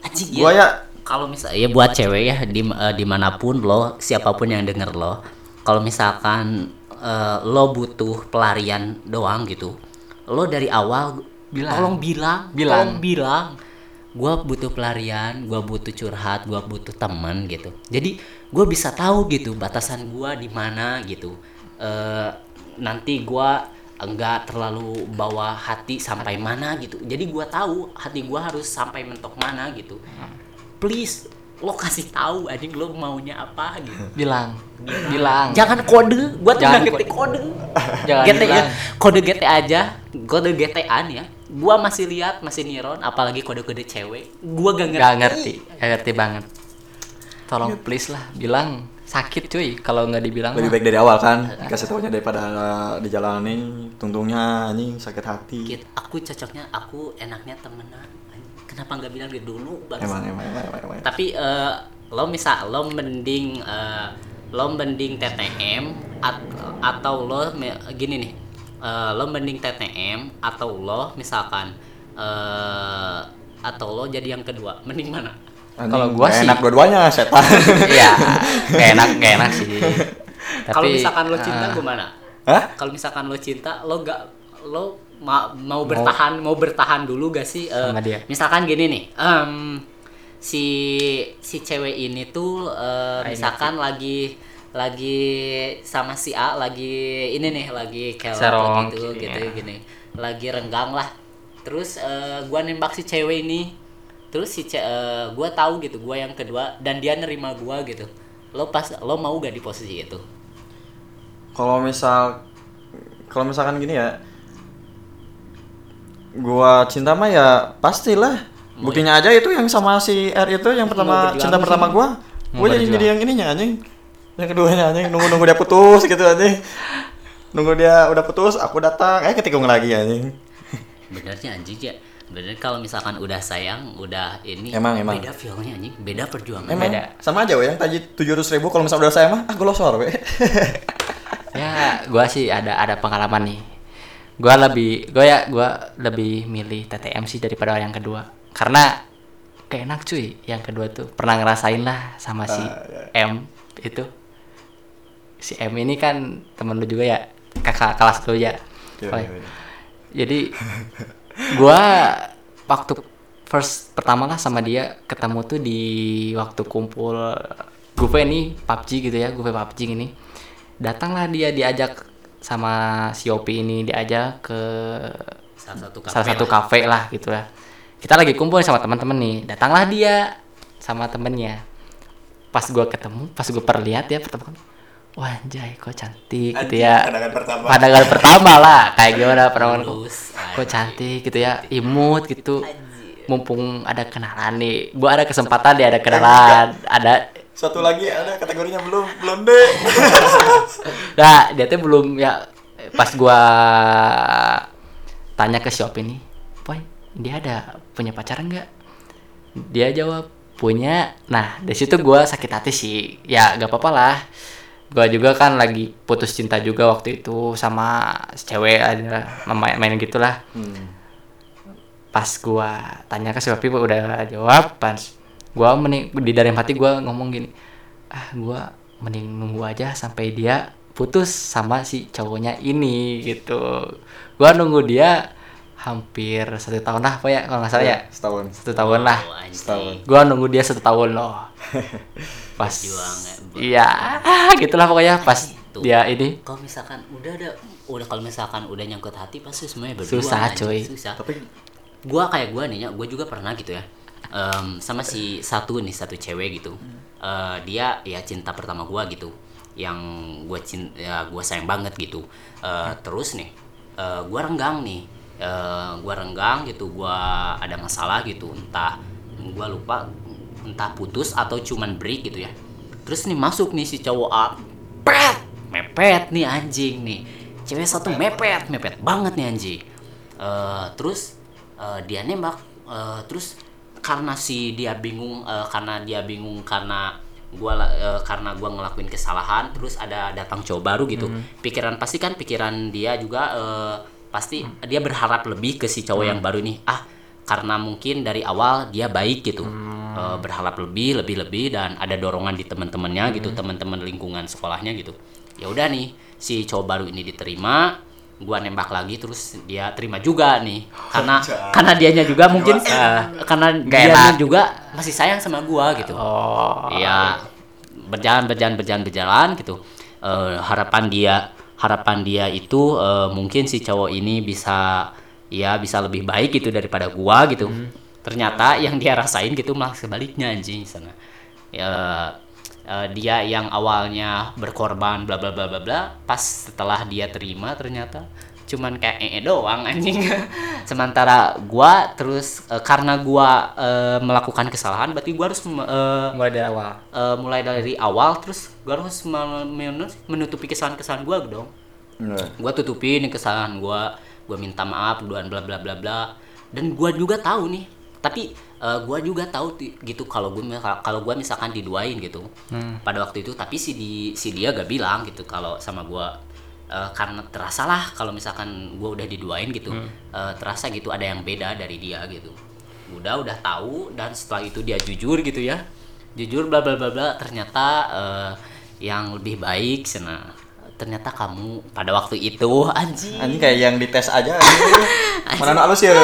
Speaker 1: Anjing
Speaker 2: gua ya
Speaker 1: kalau misal ya buat cewek ya di eh, di mana pun lo siapa pun yang denger lo kalau misalkan eh, lo butuh pelarian doang gitu lo dari awal
Speaker 3: Bilang.
Speaker 1: tolong bilang
Speaker 3: Bilang.
Speaker 1: tolong bilang gue butuh pelarian gue butuh curhat gue butuh teman gitu jadi gue bisa tahu gitu batasan gue di mana gitu Eh, nanti gue enggak terlalu bawa hati sampai mana gitu jadi gue tahu hati gue harus sampai mentok mana gitu please lo kasih tahu anjing lo maunya apa gitu
Speaker 3: Bilang. Bilang.
Speaker 1: jangan kode gua tuh ngerti kode
Speaker 3: Jangan
Speaker 1: GT ya
Speaker 3: bilang.
Speaker 1: kode GT aja kode GT-an ya gua masih lihat masih niron apalagi kode-kode cewek gua gak ngerti
Speaker 3: Gak ngerti. Gak ngerti banget. Tolong please lah bilang sakit cuy kalau nggak dibilang
Speaker 2: lebih baik dari awal kan kasih taunya daripada dijalanin tungtungnya anjing sakit hati.
Speaker 1: Kit, aku cocoknya aku enaknya temenan. Kenapa nggak bilang dari dulu bangsa?
Speaker 2: emang emang emang, emang, emang.
Speaker 1: tapi eh, lo misal lo mending eh, lo mending TTM at- atau lo gini nih eh, lo mending TTM atau lo misalkan eh, atau lo jadi yang kedua mending mana
Speaker 3: Kalau gua sih-
Speaker 2: enak dua-duanya setan.
Speaker 3: Iya, gak enak, gak enak sih. Tapi,
Speaker 1: kalau misalkan lo cinta
Speaker 3: ah,
Speaker 1: gimana?
Speaker 2: Hah?
Speaker 1: kalau misalkan lo cinta lo gak lo ma- mau bertahan mau bertahan dulu gak sih? Eh,
Speaker 3: Sama dia.
Speaker 1: misalkan gini nih em, si si cewek ini tuh
Speaker 3: ini
Speaker 1: misalkan lagi lagi sama si A lagi ini nih lagi kelot
Speaker 3: Serong,
Speaker 1: gitu gitu gini. Lagi renggang lah. Terus eh, gua nembak si cewek ini terus si ce- eh, gua tahu gitu gua yang kedua dan dia nerima gua gitu. Lo pas lo mau gak di posisi itu?
Speaker 2: Kalau misal kalau misalkan gini ya gua cinta mah ya pastilah. Buktinya aja itu yang sama si R itu yang pertama cinta pertama gua.
Speaker 3: Mau
Speaker 2: gua jadi jadi yang ininya anjing. Yang keduanya anjing. Nunggu nunggu dia putus gitu anjing. Nunggu dia udah putus aku datang. Eh ketikung lagi anjing.
Speaker 1: Benernya anjing ya bener kalau misalkan udah sayang udah ini
Speaker 2: Emang, emang.
Speaker 1: beda feelnya anjing. Beda perjuangan
Speaker 2: emang
Speaker 1: beda.
Speaker 2: sama aja we yang tadi tujuh ratus ribu kalau misalnya udah saya mah ah gue losor we
Speaker 3: ya gua sih ada ada pengalaman nih. Gua lebih gua ya gua lebih milih TTM sih daripada yang kedua. Karena kayak enak cuy. Yang kedua tuh pernah ngerasain lah sama si
Speaker 2: Ah,
Speaker 3: M itu. Si M ini kan temen lu juga ya kakak kelas lu ya. Oh,
Speaker 2: iya, iya.
Speaker 3: jadi gua waktu first pertama lah sama dia ketemu tuh di waktu kumpul gue nih PUBG gitu ya gue PUBG ini. Datanglah dia diajak sama si Opi ini diajak ke
Speaker 1: salah satu kafe
Speaker 3: salah satu
Speaker 1: lah.
Speaker 3: kafe lah gitu lah. Kita lagi kumpul sama teman-teman nih. Datanglah dia sama temennya. Pas gua ketemu pas gue perlihat ya pertama kali wah anjay kok cantik gitu
Speaker 2: Anjing,
Speaker 3: ya.
Speaker 2: pandangan pertama.
Speaker 3: pandangan pertama lah kayak gimana pandangan kok.
Speaker 1: Tulus,
Speaker 3: kok
Speaker 1: anjing.
Speaker 3: cantik gitu ya imut gitu. Mumpung ada kenalan nih gua ada kesempatan dia ada kenalan ada
Speaker 2: satu lagi ada kategorinya belum blonde
Speaker 3: nah dia tuh belum ya pas gua tanya ke shop ini boy dia ada punya pacaran nggak? Dia jawab punya. Nah dari situ gua sakit hati sih. Ya gak apa-apa lah gua juga kan lagi putus cinta juga waktu itu sama cewek ada main, main gitulah
Speaker 2: Hmm.
Speaker 3: pas gua tanya ke si Papi udah jawab pas gua mending di dalam hati gua ngomong gini ah gua mending nunggu aja sampai dia putus sama si cowoknya ini gitu gua nunggu dia hampir satu tahun lah apa ya kalau nggak salah ya
Speaker 2: setahun
Speaker 3: satu tahun lah.
Speaker 2: Setahun.
Speaker 3: gua nunggu dia satu tahun loh pas
Speaker 1: ya,
Speaker 3: iya ah, gitulah pokoknya pas
Speaker 1: Tuh.
Speaker 3: dia ini
Speaker 1: kalau misalkan udah ada udah kalau misalkan udah nyangkut hati pasti semuanya berjuang
Speaker 3: Susah,
Speaker 1: anjing.
Speaker 3: cuy.
Speaker 1: susah
Speaker 2: tapi
Speaker 1: gua kayak gua nih ya gua juga pernah gitu ya Em, sama si satu nih satu cewek gitu Eh, dia ya cinta pertama gua gitu yang gue cinta ya gue sayang banget gitu Eh, terus nih eh, gua renggang nih Eh, gua renggang gitu gua ada masalah gitu entah gua lupa entah putus atau cuman break gitu ya. Terus nih masuk nih si cowok A pet mepet nih anjing nih. Cewek satu mepet. mepet banget nih anjing. Eh, terus eh, dia nembak Eh, terus karena si dia bingung eh, karena dia bingung karena gua eh, karena gua ngelakuin kesalahan terus ada datang cowok baru gitu. Pikiran pasti kan pikiran dia juga eh, pasti dia berharap lebih ke si cowok yang baru nih. Ah karena mungkin dari awal dia baik gitu Eh, berharap lebih lebih lebih dan ada dorongan di teman-temannya gitu teman-teman lingkungan sekolahnya gitu. Ya udah nih si cowok baru ini diterima gua nembak lagi terus dia terima juga nih. Karena karena dianya juga mungkin eh, karena dianya juga masih sayang sama gua gitu.
Speaker 3: Oh.
Speaker 1: Iya. Berjalan berjalan berjalan berjalan gitu. Eh, harapan dia harapan dia itu eh, mungkin si cowok ini bisa ya bisa lebih baik gitu daripada gua gitu ternyata yang dia rasain gitu malah sebaliknya anjing sana. Ya eh, dia yang awalnya berkorban bla bla bla bla bla pas setelah dia terima ternyata cuman kayak ee doang anjing. Sementara gua terus eh, karena gua eh, melakukan kesalahan berarti gua harus eh,
Speaker 3: Mulai dari awal.
Speaker 1: eh, mulai dari awal terus gua harus men- men- menutupi kesalahan-kesalahan gua dong.
Speaker 2: Nah,
Speaker 1: gua tutupi nih kesalahan gua gua minta maaf dan bla bla bla bla. Dan gua juga tahu nih tapi eh, gua juga tahu gitu kalau gua kalau gua misalkan diduain gitu pada waktu itu tapi si di si dia gak bilang gitu kalau sama gua eh, karena terasa lah kalau misalkan gua udah diduain gitu eh, terasa gitu ada yang beda dari dia gitu. Udah udah tahu dan setelah itu dia jujur gitu ya. Jujur bla bla bla bla ternyata eh, yang lebih baik sana ternyata kamu pada waktu itu anjing.
Speaker 2: Anjing kayak yang dites aja mana halus ya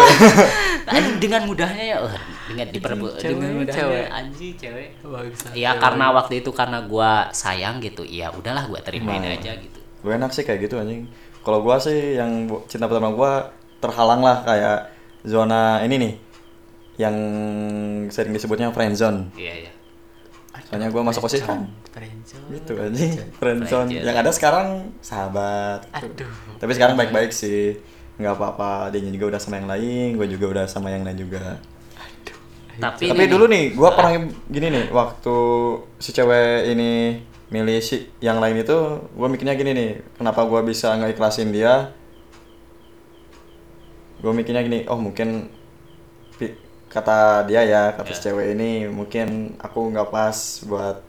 Speaker 1: anjing dengan mudahnya ya eh, dengan diperbu
Speaker 3: cewek,
Speaker 1: dengan mudahnya
Speaker 3: cewek.
Speaker 1: anjing cewek.
Speaker 3: Bagus.
Speaker 1: ya karena waktu itu karena gua sayang gitu ya udahlah gua terimain
Speaker 2: Nah.
Speaker 1: aja gitu.
Speaker 2: Gue enak sih kayak gitu anjing. Kalau gua sih yang cinta pertama gua terhalang lah kayak zona ini nih yang sering disebutnya friend zone
Speaker 1: iya iya
Speaker 2: soalnya gua masuk osis kan
Speaker 3: Friendzone.
Speaker 2: gitu friend zone
Speaker 1: Friendzone.
Speaker 2: yang ada sekarang sahabat.
Speaker 3: Aduh.
Speaker 2: tapi sekarang baik-baik sih nggak apa-apa dia juga udah sama yang lain gue juga udah sama yang lain juga
Speaker 1: tapi,
Speaker 2: tapi
Speaker 1: ini
Speaker 2: dulu
Speaker 1: nih,
Speaker 2: nih gua pernah gini nih waktu si cewek ini milih si yang lain itu gua mikirnya gini nih kenapa gua bisa ngeikhlasin dia gua mikirnya gini oh mungkin kata dia ya kata si cewek ini mungkin aku nggak pas buat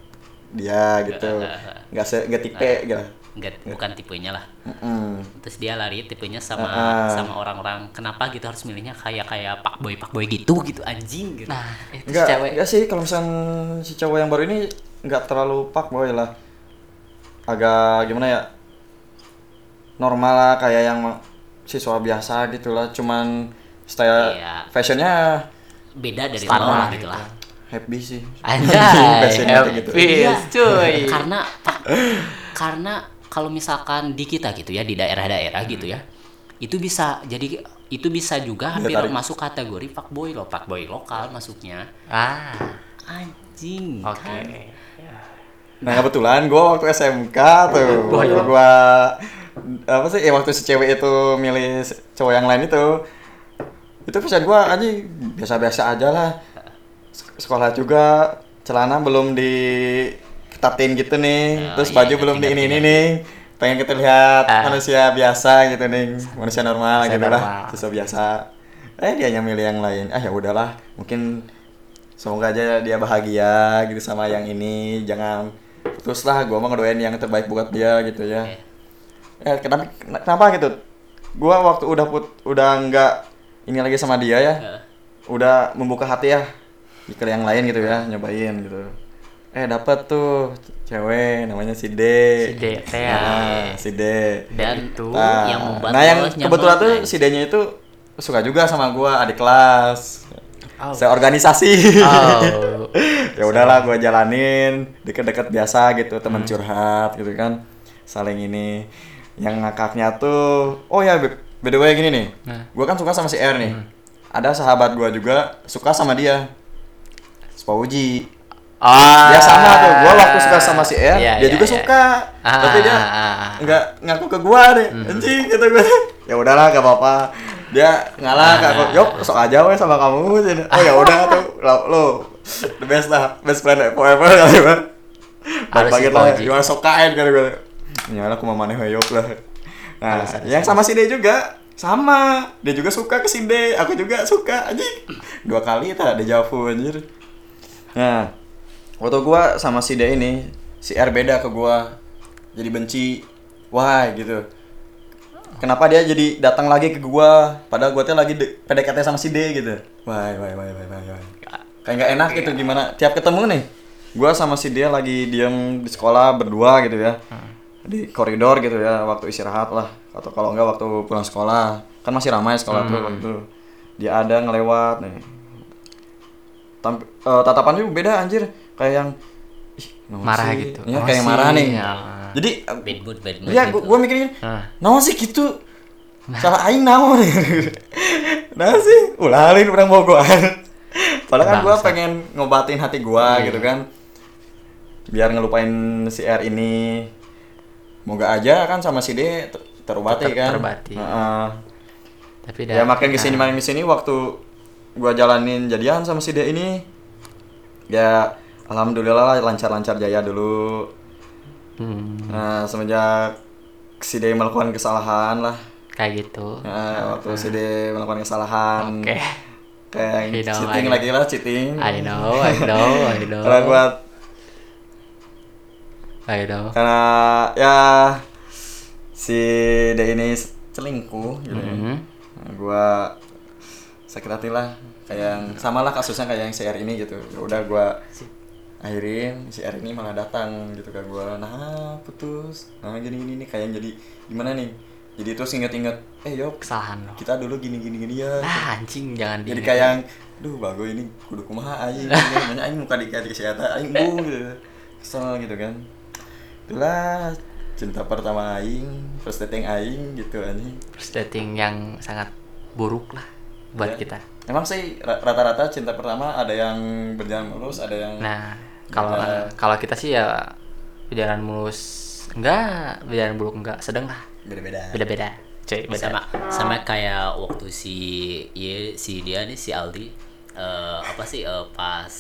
Speaker 2: dia gitu nggak se nggak tipe gitu
Speaker 1: nggak bukan tipenya lah
Speaker 2: Mm-mm.
Speaker 1: terus dia lari tipenya sama
Speaker 2: Ah.
Speaker 1: sama orang-orang kenapa gitu harus milihnya kayak kayak pak boy pak boy gitu gitu anjing gitu
Speaker 3: Nah, itu si
Speaker 2: Enggak,
Speaker 3: cewek.
Speaker 2: enggak sih kalau misal si cowok yang baru ini nggak terlalu pak boy lah. Agak gimana ya? Normal lah kayak yang siswa biasa gitu lah, cuman style
Speaker 1: Iya.
Speaker 2: fashionnya
Speaker 1: beda dari
Speaker 3: Standar
Speaker 1: lo lah
Speaker 3: gitu.
Speaker 1: lah
Speaker 2: happy sih.
Speaker 1: Anjay,
Speaker 2: kayak gitu.
Speaker 3: happy,
Speaker 1: Iya.
Speaker 3: cuy.
Speaker 1: karena karena kalau misalkan di kita gitu ya di daerah-daerah gitu ya itu bisa jadi itu bisa juga hampir
Speaker 2: tarik.
Speaker 1: masuk kategori fuckboy lo fuckboy lokal masuknya
Speaker 3: Ah,
Speaker 1: anjing
Speaker 3: oke.
Speaker 1: kan?
Speaker 2: Nah kebetulan gue waktu SMK tuh, waktu
Speaker 3: iya.
Speaker 2: gue apa sih? Ya waktu si cewek itu milih cowok yang lain itu, itu pesan gue aja biasa-biasa aja lah. Sek- Sekolah juga celana belum diketatin gitu nih,
Speaker 1: Oh,
Speaker 2: terus
Speaker 1: iya,
Speaker 2: baju belum di ini ini nih. Pengen kita lihat
Speaker 3: Ah.
Speaker 2: manusia biasa gitu nih, manusia normal
Speaker 3: Manusia
Speaker 2: gitu lah,
Speaker 3: normal.
Speaker 2: siswa biasa. Eh dia yang milih yang lain. Ah ya udahlah, mungkin semoga aja dia bahagia gitu sama yang ini jangan terus lah gue mau ngedoain yang terbaik buat dia gitu ya
Speaker 1: Iya.
Speaker 2: eh kenapa kenapa gitu gue waktu udah put udah nggak ini lagi sama dia ya.
Speaker 1: Heeh.
Speaker 2: udah membuka hati ya. Ke yang lain gitu ya nyobain gitu. Eh dapat tuh cewek namanya si D.
Speaker 3: Si D.
Speaker 2: Nah, si D.
Speaker 1: Dan
Speaker 3: Itu
Speaker 2: Nah,
Speaker 1: yang membuat
Speaker 2: nah yang kebetulan tuh si D-nya itu suka juga sama gua adik kelas.
Speaker 3: Oh.
Speaker 2: saya organisasi.
Speaker 3: Oh.
Speaker 2: ya udahlah gua jalanin. Deket-deket biasa gitu
Speaker 3: Hmm.
Speaker 2: teman curhat gitu kan. Saling ini. Yang ngakaknya tuh oh ya by the way gini nih
Speaker 3: Nah.
Speaker 2: gua kan suka sama si R nih ada sahabat gua juga suka sama dia Spauji.
Speaker 3: Oh.
Speaker 2: Dia sama tuh, gua waktu suka sama si R,
Speaker 3: Iya,
Speaker 2: dia
Speaker 3: iya,
Speaker 2: juga
Speaker 3: iya.
Speaker 2: suka.
Speaker 3: Ah,
Speaker 2: Tapi dia
Speaker 3: ah, ah, ah.
Speaker 2: nggak ngaku ke gua deh. Anjing kata gua. ya udahlah gak apa-apa. Dia ngalah kak,
Speaker 3: Ah.
Speaker 2: yuk sok aja weh sama kamu. Oh ya udah tuh, lo, lo the best lah, best friend forever kali gua.
Speaker 3: Harus si
Speaker 2: lah, gimana sok kain kali gua. Nyala aku mau maneh yuk lah. Nah, yang sama si D juga sama. Dia juga suka ke si D aku juga suka anjing. Dua kali tak deja vu anjir. Nah waktu gua sama si D ini si R beda ke gua. Jadi benci wah gitu. Kenapa dia jadi datang lagi ke gua? Padahal gua tuh lagi PDKT sama si D gitu. Wah wah wah wah wah kayak nggak enak gitu gimana? Tiap ketemu nih gua sama si dia lagi diem di sekolah berdua gitu ya di koridor gitu ya waktu istirahat lah atau kalau enggak waktu pulang sekolah kan masih ramai sekolah tuh waktu itu dia ada ngelewat nih Tamp- eh, tatapannya beda anjir kayak yang ih,
Speaker 3: Marah
Speaker 2: sih?
Speaker 3: gitu.
Speaker 2: Iya,
Speaker 3: Oh,
Speaker 2: kayak
Speaker 3: sih,
Speaker 2: marah nih
Speaker 3: ya.
Speaker 2: jadi
Speaker 1: bad mood bad mood
Speaker 2: Iya,
Speaker 1: gitu.
Speaker 2: gua, gua mikirin,
Speaker 3: Ah.
Speaker 2: naon sih gitu? Salah aing naon? nah sih, ulalin orang bogohan. Padahal kan gua pengen ngobatin hati gua
Speaker 3: Iya.
Speaker 2: gitu kan. Biar ngelupain si R ini. Moga aja kan sama si D ter- terobati kan.
Speaker 3: terobati.
Speaker 2: Heeh.
Speaker 3: Tapi
Speaker 2: Ya makin ke
Speaker 3: sini
Speaker 2: makin ke sini waktu gua jalanin jadian sama si D ini ya alhamdulillah lah lancar-lancar jaya dulu.
Speaker 3: hmm,
Speaker 2: Nah, semenjak si D melakukan kesalahan lah.
Speaker 3: kayak gitu.
Speaker 2: Nah, waktu si D melakukan kesalahan.
Speaker 3: Oke.
Speaker 2: Kayak
Speaker 3: I know,
Speaker 2: cheating lagi lah, cheating.
Speaker 3: I know, I know, I know. I know.
Speaker 2: karena ya si D ini selingkuh gitu.
Speaker 3: Mhm.
Speaker 2: Nah, gua sakit hati lah. Kayak yang sama lah kasusnya kayak yang si R ini gitu. Ya udah gua akhirin si R ini malah datang gitu ke gua. Nah, putus. Nah, gini gini nih kayak jadi gimana nih? Jadi terus inget-inget, eh yuk
Speaker 3: Kesalahan lo.
Speaker 2: kita dulu gini gini gini ya.
Speaker 3: Nah, anjing jangan
Speaker 2: jadi kayak yang duh bago ini kudu kumaha aing namanya aing muka dikasih kesehatan aing bung gitu kesel gitu kan itulah cinta pertama aing first dating aing gitu anjing
Speaker 3: First dating yang sangat buruk lah buat
Speaker 2: Ya.
Speaker 3: kita.
Speaker 2: emang sih ra- rata-rata cinta pertama ada yang berjalan mulus ada yang
Speaker 3: Nah, kalau
Speaker 2: Ya.
Speaker 3: kalau kita sih ya berjalan mulus enggak, berjalan buruk enggak, sedang lah.
Speaker 2: beda-beda
Speaker 3: Beda-beda. Cuy, beda.
Speaker 1: sama sama kayak waktu si iya si dia nih si Aldi eh, apa sih eh, pas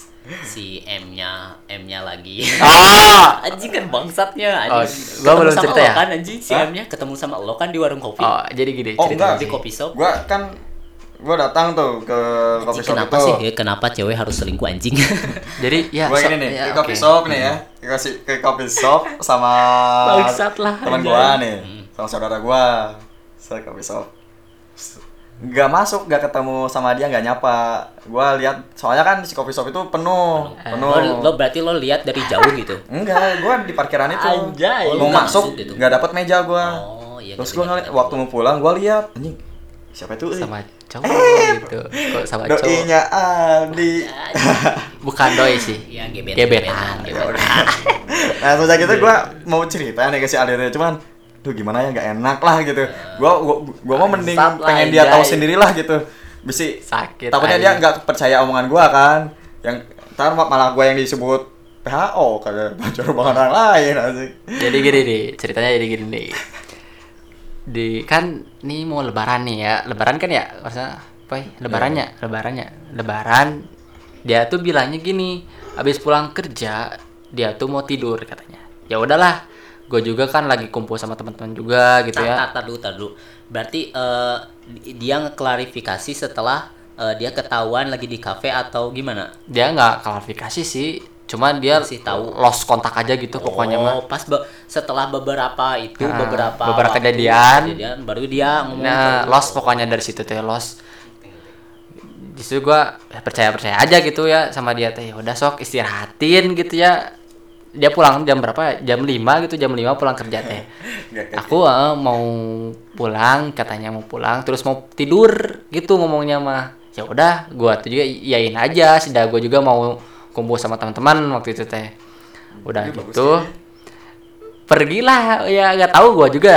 Speaker 1: si M-nya M-nya lagi.
Speaker 3: Oh,
Speaker 1: anjing kan bangsatnya.
Speaker 3: Oh,
Speaker 1: anjing.
Speaker 3: gua belum
Speaker 1: sama
Speaker 3: cerita
Speaker 1: lo
Speaker 3: ya?
Speaker 1: kan anjing. Si? M-nya ketemu sama lo kan di warung kopi.
Speaker 3: Oh, jadi gini
Speaker 2: oh
Speaker 3: ceritanya.
Speaker 2: enggak
Speaker 1: di kopi shop.
Speaker 2: gua kan gua datang tuh ke kopi
Speaker 1: Anjing,
Speaker 2: shop
Speaker 1: kenapa
Speaker 2: itu.
Speaker 1: sih ya, kenapa cewek harus selingkuh anjing?
Speaker 3: Jadi ya
Speaker 2: gua
Speaker 3: so-
Speaker 2: ini nih
Speaker 3: ya,
Speaker 2: ke kopi
Speaker 3: oke.
Speaker 2: shop nih ya. Ke, kopi- ke kopi shop sama
Speaker 3: Bangsat lah,
Speaker 2: teman gua nih sama saudara gua. Saya kopi shop nggak masuk nggak ketemu sama dia nggak nyapa gua lihat soalnya kan si kopi shop itu penuh penuh
Speaker 1: lo, lo berarti lo lihat dari jauh gitu
Speaker 2: enggak gua di parkiran itu
Speaker 3: Anjay.
Speaker 2: mau
Speaker 1: Nggak
Speaker 2: masuk
Speaker 1: masuk gitu.
Speaker 2: nggak dapat meja gua
Speaker 1: oh iya
Speaker 2: terus
Speaker 1: ngerti,
Speaker 2: gua
Speaker 1: ngerti,
Speaker 2: ngeliat
Speaker 1: ngerti.
Speaker 2: waktu mau pulang gua lihat anjing siapa itu
Speaker 3: sama cowok gitu. Kok sama cowok?
Speaker 2: doinya Aldi
Speaker 3: Bukan doi sih.
Speaker 1: Iya, gebetan,
Speaker 3: Gebetan.
Speaker 1: gebetan,
Speaker 2: Ya nah sejak itu gue mau cerita nih ke si Aldi tuh, cuman duh gimana ya nggak enak lah gitu gue gua, gua mau mending
Speaker 3: lah,
Speaker 2: pengen dia tahu sendiri lah gitu bisi
Speaker 3: Sakit.
Speaker 2: takutnya dia nggak percaya omongan gue kan yang ntar malah gue yang disebut PHO kagak bocor omongan orang lain asik
Speaker 3: Jadi gini nih, ceritanya jadi gini nih. Di kan nih mau lebaran nih ya. Lebaran kan ya, maksudnya apa ya? Lebarannya, lebarannya. Lebaran dia tuh bilangnya gini, habis pulang kerja dia tuh mau tidur katanya. Ya udahlah, gue juga kan lagi kumpul sama teman-teman juga gitu
Speaker 1: Tar,
Speaker 3: ya.
Speaker 1: tar, tar dulu, tar dulu. Berarti eh, dia ngeklarifikasi setelah eh, dia ketahuan lagi di kafe atau gimana?
Speaker 3: Dia nggak klarifikasi sih, cuman dia
Speaker 1: Kasih tahu.
Speaker 3: lost kontak aja gitu pokoknya mah.
Speaker 1: Oh, pas be- setelah beberapa itu
Speaker 3: Nah,
Speaker 1: beberapa
Speaker 3: beberapa kejadian.
Speaker 1: kejadian, baru dia ngomong
Speaker 3: Nah,
Speaker 1: ke-
Speaker 3: lost pokoknya dari situ teh lost. Justru gua percaya percaya aja gitu ya sama dia teh. Udah sok istirahatin gitu ya. Dia pulang jam berapa? Jam 5 gitu, jam 5 pulang kerja teh. Aku eh, mau pulang, katanya mau pulang, terus mau tidur gitu ngomongnya mah. Ya udah, gua tuh juga iyain aja, sudah gua juga mau kumpul sama teman-teman waktu itu teh. Udah
Speaker 2: bagus
Speaker 3: gitu.
Speaker 2: sih.
Speaker 3: Pergilah ya nggak tahu gua juga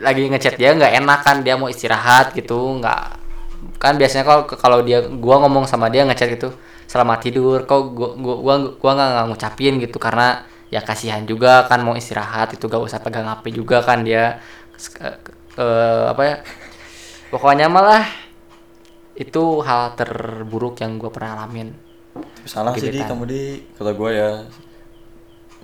Speaker 3: lagi ngechat dia nggak enak kan dia mau istirahat gitu nggak kan biasanya kalau kalau dia gua ngomong sama dia ngechat gitu selamat tidur. Kok gua gua gua gua nggak ngucapin gitu. Karena ya kasihan juga kan mau istirahat. Itu gak usah pegang HP juga kan dia. Eh, eh, apa ya? Pokoknya malah itu hal terburuk yang gua pernah alamin.
Speaker 2: Salah sih di. Kamu di. Kata gue ya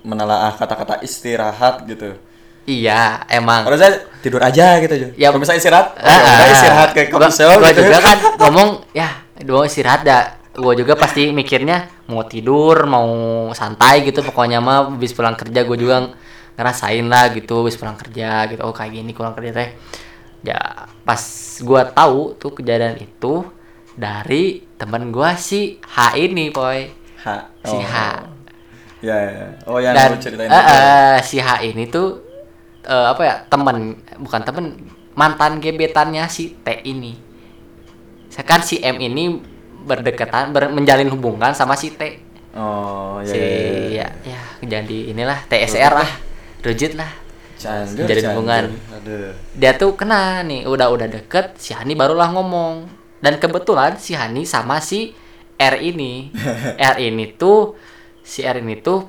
Speaker 2: menelaah kata-kata istirahat gitu.
Speaker 3: Iya emang.
Speaker 2: Harusnya tidur aja gitu aja
Speaker 3: Ya.
Speaker 2: kalau misalnya istirahat
Speaker 3: Ah,
Speaker 2: udah
Speaker 3: ah.
Speaker 2: istirahat ke
Speaker 3: Gua-
Speaker 2: coffee shop
Speaker 3: gua
Speaker 2: gitu.
Speaker 3: juga kan ngomong ya dua istirahat dah gue juga pasti mikirnya mau tidur mau santai gitu pokoknya mah habis pulang kerja gue juga ngerasain lah gitu habis pulang kerja gitu oh kayak gini pulang kerja teh ya pas gue tahu tuh kejadian itu dari temen gue si H ini boy
Speaker 2: H
Speaker 3: si
Speaker 2: oh.
Speaker 3: H
Speaker 2: ya, ya. oh yang
Speaker 3: dan
Speaker 2: ceritain itu.
Speaker 3: eh, si H ini tuh eh, apa ya temen bukan temen mantan gebetannya si T ini sekarang si M ini berdekatan ber- menjalin hubungan sama si T
Speaker 2: oh ya,
Speaker 3: si
Speaker 2: ya, ya.
Speaker 3: ya, ya jadi inilah TSR lah rujit lah Menjalin
Speaker 2: candur.
Speaker 3: hubungan.
Speaker 2: Aduh.
Speaker 3: dia tuh kena nih udah udah deket si Hani barulah ngomong dan kebetulan si Hani sama si R ini R ini tuh si R ini tuh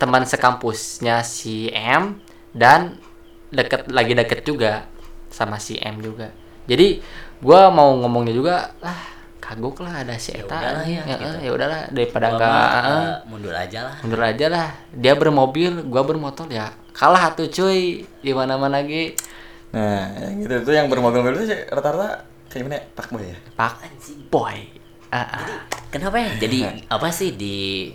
Speaker 3: teman sekampusnya si M dan deket lagi deket juga sama si M juga jadi gua mau ngomongnya juga lah kagok lah ada si Eta
Speaker 1: udahlah ya,
Speaker 3: ya,
Speaker 1: gitu.
Speaker 3: ya udahlah daripada
Speaker 1: Gua
Speaker 3: enggak
Speaker 1: mundur aja lah
Speaker 3: mundur aja lah dia bermobil gua bermotor ya kalah tuh cuy di mana mana lagi
Speaker 2: nah yang gitu itu yang bermobil-mobil itu sih rata-rata kayak gimana ya? pak boy ya
Speaker 3: Pak Boy. Ah, ah.
Speaker 1: Kenapa ya? Jadi apa sih di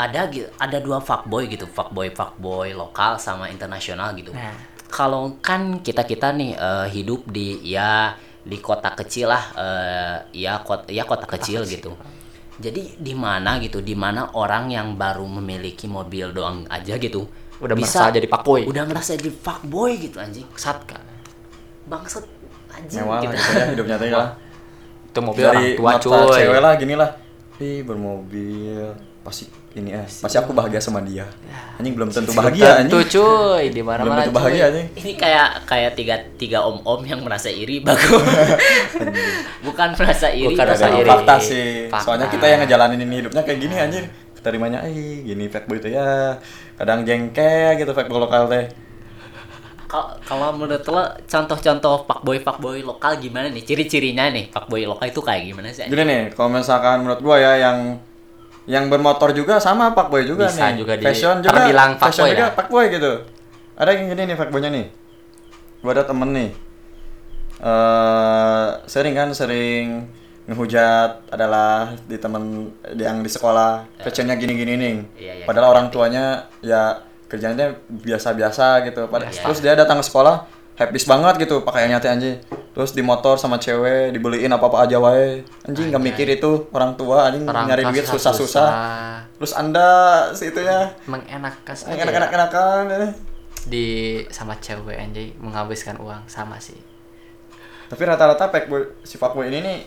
Speaker 1: ada ada dua fuckboy gitu, fuckboy fuckboy lokal sama internasional gitu.
Speaker 3: Nah.
Speaker 1: Kalau kan kita kita nih eh, hidup di ya di kota kecil lah, eh, ya kota ya kota kecil gitu. Jadi di mana gitu, di mana orang yang baru memiliki mobil doang aja gitu,
Speaker 3: Udah merasa jadi fuckboy.
Speaker 1: Udah ngerasa jadi fuckboy gitu anjing.
Speaker 3: Satka.
Speaker 1: Bangsat anjing
Speaker 2: mewah
Speaker 1: gitu.
Speaker 2: gitu ya hidupnya tuh lah
Speaker 3: Itu mobil orang
Speaker 2: dari
Speaker 3: tua cuy.
Speaker 2: cewek lah gini lah ih bermobil pasti ini ya pasti aku bahagia sama dia anjing belum tentu bahagia
Speaker 3: Tentu
Speaker 2: anjing
Speaker 3: cuy, di mana
Speaker 2: belum
Speaker 3: mana
Speaker 2: tentu bahagia anjing
Speaker 1: Ini kayak kayak tiga tiga om om yang merasa iri bagus. Bukan merasa iri.
Speaker 3: Bukan merasa iri.
Speaker 2: fakta sih
Speaker 3: Fakta.
Speaker 2: soalnya kita yang ngejalanin ini hidupnya kayak gini anjing terimanya eh gini fuckboy itu ya kadang jengkel gitu fuckboy lokal teh
Speaker 1: Kalau kalau menurut lo contoh-contoh fuckboy fuckboy lokal gimana nih? Ciri-cirinya nih fuckboy lokal itu kayak gimana sih?
Speaker 2: Gini nih, kalau misalkan menurut gua ya yang yang bermotor juga sama fuckboy juga
Speaker 3: Bisa
Speaker 2: nih.
Speaker 3: juga di-
Speaker 2: fashion juga.
Speaker 3: terbilang
Speaker 2: fashion
Speaker 3: fuckboy
Speaker 2: juga
Speaker 3: lah.
Speaker 2: fuckboy gitu. Ada yang gini nih fuckboynya nih. Gua ada temen nih. eh sering kan sering ngehujat adalah di temen yang di sekolah fashionnya gini-gini nih.
Speaker 1: Iya, iya.
Speaker 2: Padahal orang tuanya ya kerjanya biasa-biasa gitu. Pada
Speaker 1: Biasa.
Speaker 2: terus dia datang ke sekolah happy banget gitu pakaiannya teh anjing. Terus di motor sama cewek dibeliin apa-apa aja wae. Anjing nggak mikir itu orang tua anjing
Speaker 3: Orang
Speaker 2: nyari duit
Speaker 3: susah-susah.
Speaker 2: susah-susah. Terus Anda situ ya
Speaker 3: Mengenakan
Speaker 2: yang
Speaker 3: aja ya.
Speaker 2: enak-enakan eh.
Speaker 3: di sama cewek anjay menghabiskan uang sama sih.
Speaker 2: Tapi rata-rata fuckboy si fuckboy ini nih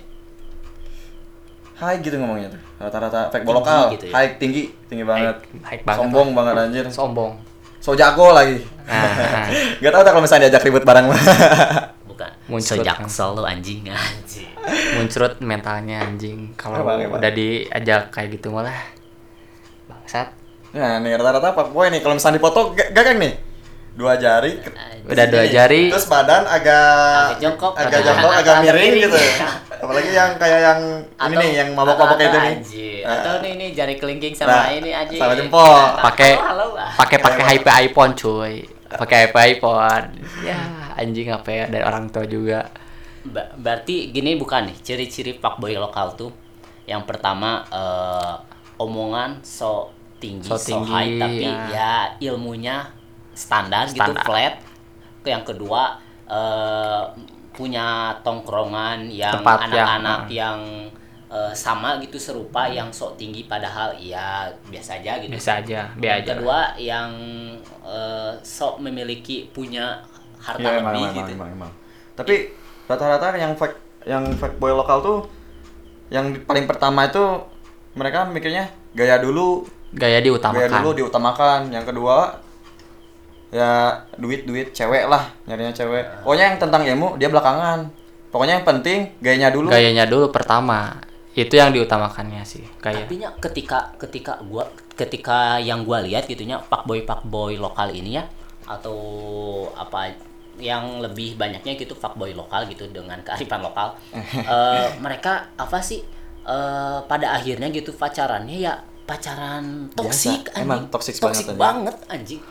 Speaker 2: high gitu ngomongnya tuh. Rata-rata
Speaker 1: Tinggi
Speaker 2: lokal,
Speaker 1: gitu ya?
Speaker 2: high tinggi, tinggi banget.
Speaker 3: High banget.
Speaker 2: Sombong banget anjir.
Speaker 3: Sombong.
Speaker 2: So jago lagi.
Speaker 3: Nah,
Speaker 2: Gak tau tak kalau misalnya diajak ribut bareng mah.
Speaker 1: Bukan.
Speaker 3: Muncul
Speaker 1: Sejaksel lo anjing anjing.
Speaker 3: muncrat mentalnya anjing kalau udah diajak kayak gitu malah bangsat
Speaker 2: Nah, nih rata-rata Pak Boy nih kalau misalnya dipoto ga- gagang nih. Dua jari ke-
Speaker 3: Udah dua jari.
Speaker 2: Terus badan agak
Speaker 1: Agak jongkok.
Speaker 2: agak
Speaker 1: Agak-
Speaker 2: jongkok, agak
Speaker 1: agak
Speaker 2: miring
Speaker 1: miring.
Speaker 2: gitu. Apalagi yang kayak yang ini nih yang mabok-mabok
Speaker 1: atau-
Speaker 2: itu
Speaker 1: atau
Speaker 2: nih. Nah.
Speaker 1: Atau nih nih jari kelingking
Speaker 2: Nah,
Speaker 1: sama ini anjing.
Speaker 2: sama jempol.
Speaker 3: pakai
Speaker 1: halo lah.
Speaker 3: pakai pakai HP iPhone cuy pakai HP iPhone ya anjing apa ya dari orang tua juga
Speaker 1: Ba- berarti gini bukan nih ciri-ciri fuckboy lokal tuh. Yang pertama eh, omongan so tinggi,
Speaker 3: So
Speaker 1: so,
Speaker 3: tinggi,
Speaker 1: high tapi
Speaker 3: ya.
Speaker 1: ya ilmunya standar, gitu
Speaker 3: Standar.
Speaker 1: flat. Yang kedua eh, punya tongkrongan yang
Speaker 3: Tempat yang,
Speaker 1: anak-anak
Speaker 3: uh.
Speaker 1: yang, eh, sama gitu serupa yang sok tinggi padahal ya biasa aja gitu.
Speaker 3: biasa aja
Speaker 1: Yang
Speaker 3: aja
Speaker 1: kedua yang eh, sok memiliki punya harta
Speaker 2: Iya emang,
Speaker 1: lebih
Speaker 2: emang,
Speaker 1: gitu.
Speaker 2: emang, emang. Tapi rata-rata yang fake yang fake boy lokal tuh yang paling pertama itu mereka mikirnya gaya dulu
Speaker 3: gaya
Speaker 2: gaya
Speaker 3: diutamakan
Speaker 2: dulu diutamakan yang kedua ya duit duit cewek lah nyarinya cewek pokoknya yang tentang ilmu dia belakangan pokoknya yang penting gayanya dulu
Speaker 3: gayanya dulu pertama itu yang diutamakannya sih kayak
Speaker 1: Tapi ketika ketika gua ketika yang gua lihat gitunya fuckboy fuckboy lokal ini ya atau apa yang lebih banyaknya gitu fuckboy lokal gitu dengan kearifan lokal. Eh, mereka apa sih eh, pada akhirnya gitu pacarannya ya pacaran toksik anjing.
Speaker 2: emang toksik banget, anjing.
Speaker 1: banget anjing.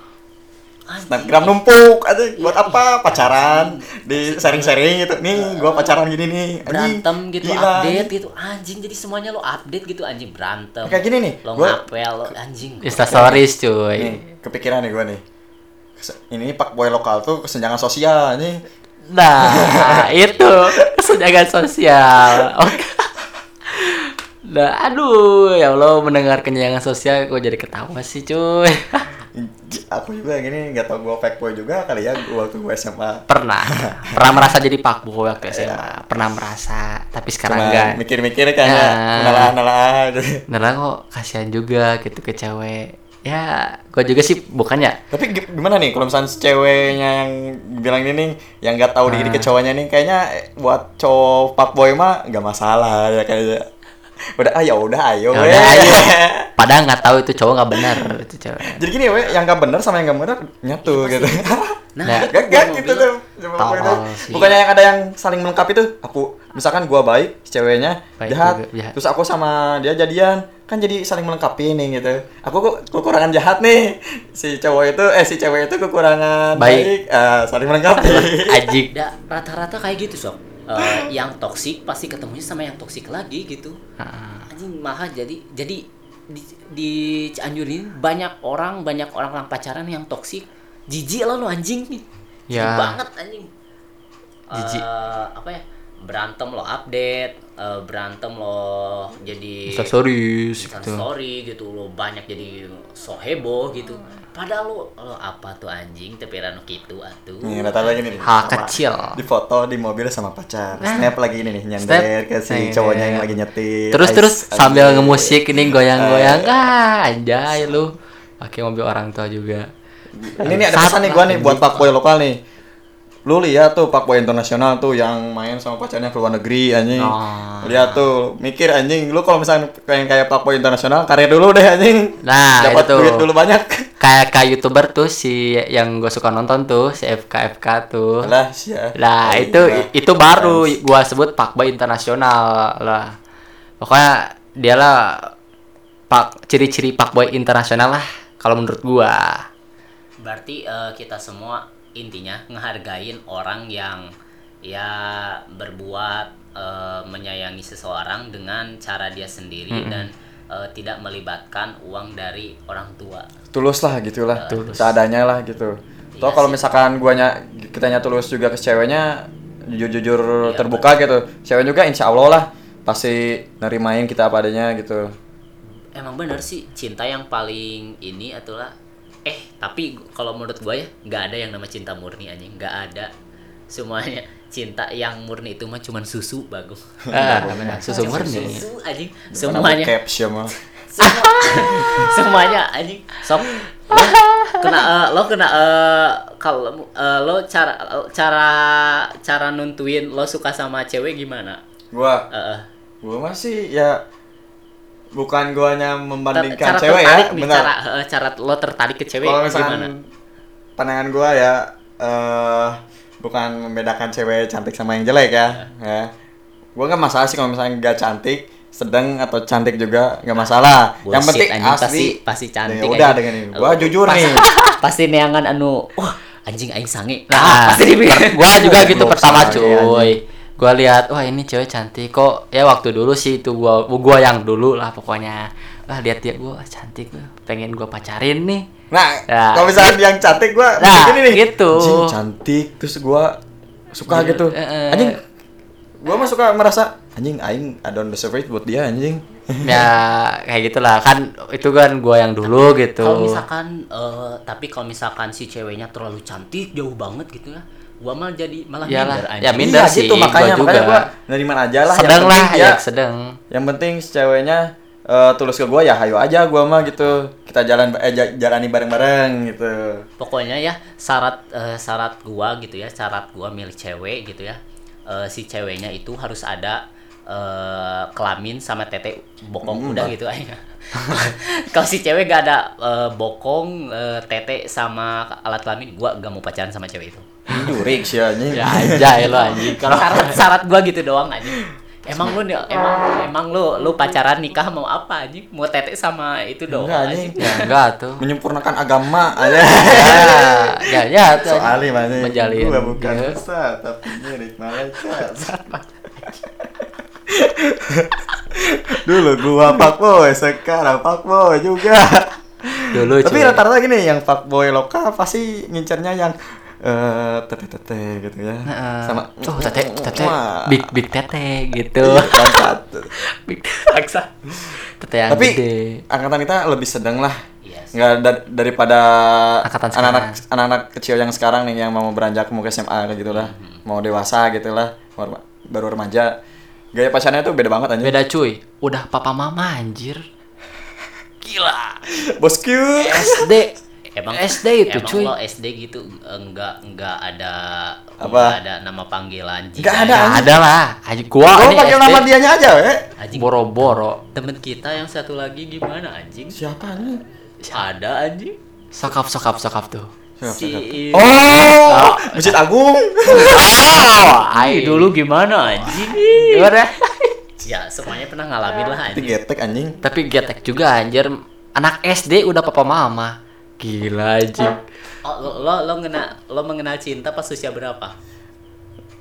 Speaker 1: Anjing.
Speaker 2: Snapgram numpuk aja buat apa pacaran di sharing-sharing gitu nih gua pacaran gini nih anjing.
Speaker 1: berantem gitu
Speaker 2: Gila,
Speaker 1: update
Speaker 2: anjing.
Speaker 1: gitu anjing jadi semuanya lo update gitu anjing berantem
Speaker 2: kayak gini nih
Speaker 1: lo
Speaker 2: gua
Speaker 1: ngapel lo anjing
Speaker 3: Insta stories cuy
Speaker 2: nih kepikiran nih gua nih ini pak boy lokal tuh kesenjangan sosial nih
Speaker 3: Nah, itu kesenjangan sosial. Oke. Nah, aduh, ya Allah mendengar kesenjangan sosial kok jadi ketawa sih, cuy.
Speaker 2: aku juga gini nggak tau gua fake boy juga kali ya waktu gua SMA
Speaker 3: Pernah, pernah merasa jadi pak boy waktu SMA. Pernah merasa, tapi sekarang
Speaker 2: Cuma
Speaker 3: enggak.
Speaker 2: mikir-mikir kan ya
Speaker 3: Nah.
Speaker 2: nalah-nalah gitu.
Speaker 3: Nah, kok kasihan juga gitu ke cewek. Ya, gua juga sih bukannya
Speaker 2: Tapi gi- gimana nih kalau misalnya ceweknya yang bilang ini nih yang nggak tahu diri ke cowoknya nih kayaknya buat cowok boy mah nggak masalah ya kayaknya. Udah ah ya udah ayo.
Speaker 3: ya udah ayo. Padahal nggak tahu itu cowok nggak benar itu cewek.
Speaker 2: Jadi gini we, yang nggak bener sama yang nggak bener nyatu gitu.
Speaker 1: nah,
Speaker 3: Nah,
Speaker 2: Gak gak gitu tuh. Bukannya yang ada yang saling melengkapi tuh. Aku misalkan gua baik, si ceweknya
Speaker 3: Baik
Speaker 2: jahat,
Speaker 3: juga, jahat.
Speaker 2: terus aku sama dia jadian, kan jadi saling melengkapi nih gitu. Aku kok kekurangan jahat nih. Si cowok itu eh si cewek itu kekurangan
Speaker 3: Baik.
Speaker 2: baik, ah, saling melengkapi.
Speaker 3: Ajik.
Speaker 1: Rata-rata kayak gitu sob Eh, yang toksik pasti ketemunya sama yang toksik lagi gitu. Anjing maha jadi jadi di, di Cianjur ini banyak orang banyak orang orang pacaran yang toksik jijik lah lo anjing. Nih Jijik
Speaker 3: Ya.
Speaker 1: banget anjing.
Speaker 3: Jijik.
Speaker 1: Eh, apa ya berantem lo update eh, berantem lo jadi
Speaker 3: Insta gitu.
Speaker 1: story gitu lo banyak jadi so heboh gitu padahal lo, lo apa tuh anjing tapi rano gitu atuh
Speaker 2: Nih, rata lagi nih.
Speaker 3: Hal kecil.
Speaker 2: Di foto di mobil sama pacar.
Speaker 3: Nah.
Speaker 2: Snap lagi ini nih nyender
Speaker 3: Snap.
Speaker 2: ke si
Speaker 3: Nah,
Speaker 2: cowoknya
Speaker 3: iya.
Speaker 2: yang lagi nyetir.
Speaker 3: Terus terus sambil ngemusik ini goyang-goyang
Speaker 2: Eh.
Speaker 3: ah anjay lu pakai mobil orang tua juga.
Speaker 2: Ini nih ada pesan nih gua nih buat Pak Boy lokal nih. Lu lihat tuh Pak Boy internasional tuh yang main sama pacarnya ke luar negeri anjing.
Speaker 3: Oh.
Speaker 2: Lihat tuh, mikir anjing. Lu kalau misalnya pengen kayak Pak Boy internasional, karir dulu deh anjing.
Speaker 3: Nah,
Speaker 2: Dapat
Speaker 3: itu.
Speaker 2: duit dulu banyak.
Speaker 3: Kayak kayak youtuber tuh si yang gue suka nonton tuh si FK FK tuh.
Speaker 2: Lah, sia.
Speaker 3: Nah,
Speaker 2: Oh,
Speaker 3: itu
Speaker 2: iya.
Speaker 3: itu baru gua sebut Pak Boy internasional lah. Pokoknya dia lah Pak ciri-ciri Pak Boy internasional lah kalau menurut gua.
Speaker 1: Berarti eh, kita semua intinya ngehargain orang yang ya berbuat eh, menyayangi seseorang dengan cara dia sendiri dan eh, tidak melibatkan uang dari orang tua.
Speaker 2: tulus lah gitulah
Speaker 3: Tulus.
Speaker 2: seadanya lah gitu.
Speaker 1: Iya
Speaker 2: toh kalau misalkan guanya kitanya tulus juga ke ceweknya jujur-jujur
Speaker 1: Iya,
Speaker 2: terbuka gitu. Cewek juga insya Allah lah pasti nerimain kita apa adanya gitu.
Speaker 1: Emang bener sih cinta yang paling ini adalah eh tapi kalau menurut gue ya nggak ada yang nama cinta murni anjing. Nggak ada. Semuanya cinta yang murni itu mah cuman susu bagus
Speaker 3: Ah, susu murni.
Speaker 1: susu anjing. Semuanya.
Speaker 2: ya
Speaker 1: Semua- semuanya anjing. Sob lo kena eh, lo kena eh, kalau eh, lo cara cara cara nuntuin lo suka sama cewek gimana?
Speaker 2: Gua?
Speaker 1: Eh.
Speaker 2: gua masih ya bukan guanya membandingkan
Speaker 1: cara
Speaker 2: cewek ya benar.
Speaker 1: cara eh, cara lo tertarik ke cewek
Speaker 2: kalau
Speaker 1: gimana
Speaker 2: misalkan pandangan gua ya eh bukan membedakan cewek cantik sama yang jelek ya ya. Gua nggak masalah sih kalau misalnya nggak cantik sedang atau cantik juga nggak masalah. Yang
Speaker 1: Bullshit,
Speaker 2: penting
Speaker 1: anjing,
Speaker 2: asli.
Speaker 1: pasti pasti cantik
Speaker 2: ya udah dengan ini gua jujur
Speaker 1: pas-
Speaker 2: nih.
Speaker 1: pasti neangan anu wah anjing aing sange.
Speaker 3: Nah,
Speaker 1: Ah, pasti dipikir
Speaker 3: gua juga gitu pertama cuy. Gua lihat, wah ini cewek cantik kok. Ya waktu dulu sih itu gua gua yang dulu lah pokoknya. Wah lihat dia gua wah, cantik gua. Pengen gua pacarin nih.
Speaker 2: nah
Speaker 3: Ya.
Speaker 2: kalau misalnya yang cantik gua
Speaker 3: Nah,
Speaker 2: gini nih
Speaker 3: gitu.
Speaker 2: anjing cantik terus gua suka
Speaker 3: Gitu,
Speaker 2: gitu
Speaker 3: eh, eh.
Speaker 2: anjing gua mah suka merasa anjing aing I don't deserve it buat dia anjing
Speaker 3: ya kayak gitulah kan itu kan gua yang dulu gitu.
Speaker 1: kalau misalkan eh, tapi kalau misalkan si ceweknya terlalu cantik jauh banget gitu ya gua malah jadi malah
Speaker 3: Iyalah,
Speaker 1: minder
Speaker 3: ya
Speaker 1: anjing.
Speaker 3: minder
Speaker 2: Iya,
Speaker 3: sih,
Speaker 2: gitu
Speaker 3: gua
Speaker 2: makanya
Speaker 3: juga.
Speaker 2: makanya gua neriman aja lah
Speaker 3: sedang
Speaker 2: yang
Speaker 3: lah ya sedang.
Speaker 2: yang penting si ceweknya eh, tulus ke gua ya hayo aja gua mah gitu kita jalan eh ja- jalani bareng-bareng gitu
Speaker 1: pokoknya ya syarat eh, syarat gua gitu ya syarat gua milih cewek gitu ya eh, si ceweknya itu harus ada eh, kelamin sama tete bokong udah gitu aja kalau si cewek gak ada eh, bokong eh, tete sama alat kelamin gua gak mau pacaran sama cewek itu
Speaker 2: Jurik sih anjing.
Speaker 3: ya aja lo anjing kalau
Speaker 1: syarat syarat gua gitu doang aja emang lu emang emang lu lu pacaran nikah mau apa aja mau tete sama itu doang
Speaker 2: Enggak
Speaker 1: aja
Speaker 2: anjing.
Speaker 3: ya enggak tuh
Speaker 2: Menyempurnakan agama aja.
Speaker 3: ya ya ya tuh
Speaker 2: Soalnya mana
Speaker 3: menjalin
Speaker 2: gua bukan
Speaker 3: Ya.
Speaker 2: ustaz tapi nyirik malaikat. Dulu gua fuckboy, sekarang fuckboy juga.
Speaker 3: dulu
Speaker 2: Tapi rata-rata gini yang fuckboy lokal pasti ngincernya yang eh tete-tete gitu ya. Sama
Speaker 3: oh tete tete
Speaker 2: Wah.
Speaker 3: big big tete gitu
Speaker 2: Iya,
Speaker 3: big
Speaker 1: Paksa.
Speaker 3: tete yang
Speaker 2: Tapi
Speaker 3: gede
Speaker 2: angkatan kita lebih sedang lah. Nggak da- daripada anak-anak anak-anak kecil yang sekarang nih yang mau beranjak mau ke SMA gitu lah.
Speaker 3: Mm-hmm.
Speaker 2: Mau dewasa gitu lah, baru, remaja. Gaya pacarnya tuh beda banget anjing.
Speaker 3: beda cuy udah papa mama anjir gila
Speaker 2: Bosku.
Speaker 3: SD
Speaker 1: Emang
Speaker 3: SD itu
Speaker 1: emang
Speaker 3: cuy.
Speaker 1: lo SD gitu enggak enggak ada
Speaker 2: Apa?
Speaker 1: enggak ada nama panggilan.
Speaker 2: Nggak ada,
Speaker 3: Ya
Speaker 2: anjing.
Speaker 3: ada lah. Aji gua
Speaker 2: Gua pakai nama dianya aja, we.
Speaker 1: anjing.
Speaker 3: Boro-boro.
Speaker 1: Temen kita yang satu lagi gimana anjing?
Speaker 2: Siapa nih?
Speaker 1: ada anjing.
Speaker 3: Sokap sokap sokap tuh.
Speaker 1: Si
Speaker 2: siapa? Oh, Masjid Agung.
Speaker 3: oh
Speaker 1: Ai, dulu gimana anjing?
Speaker 3: Gimana?
Speaker 1: Ya semuanya pernah ngalamin lah anjing.
Speaker 2: getek anjing.
Speaker 3: tapi getek juga anjir. Anak SD udah papa mama gila anjing.
Speaker 1: Oh, lo, lo lo ngena lo mengenal cinta pas usia berapa?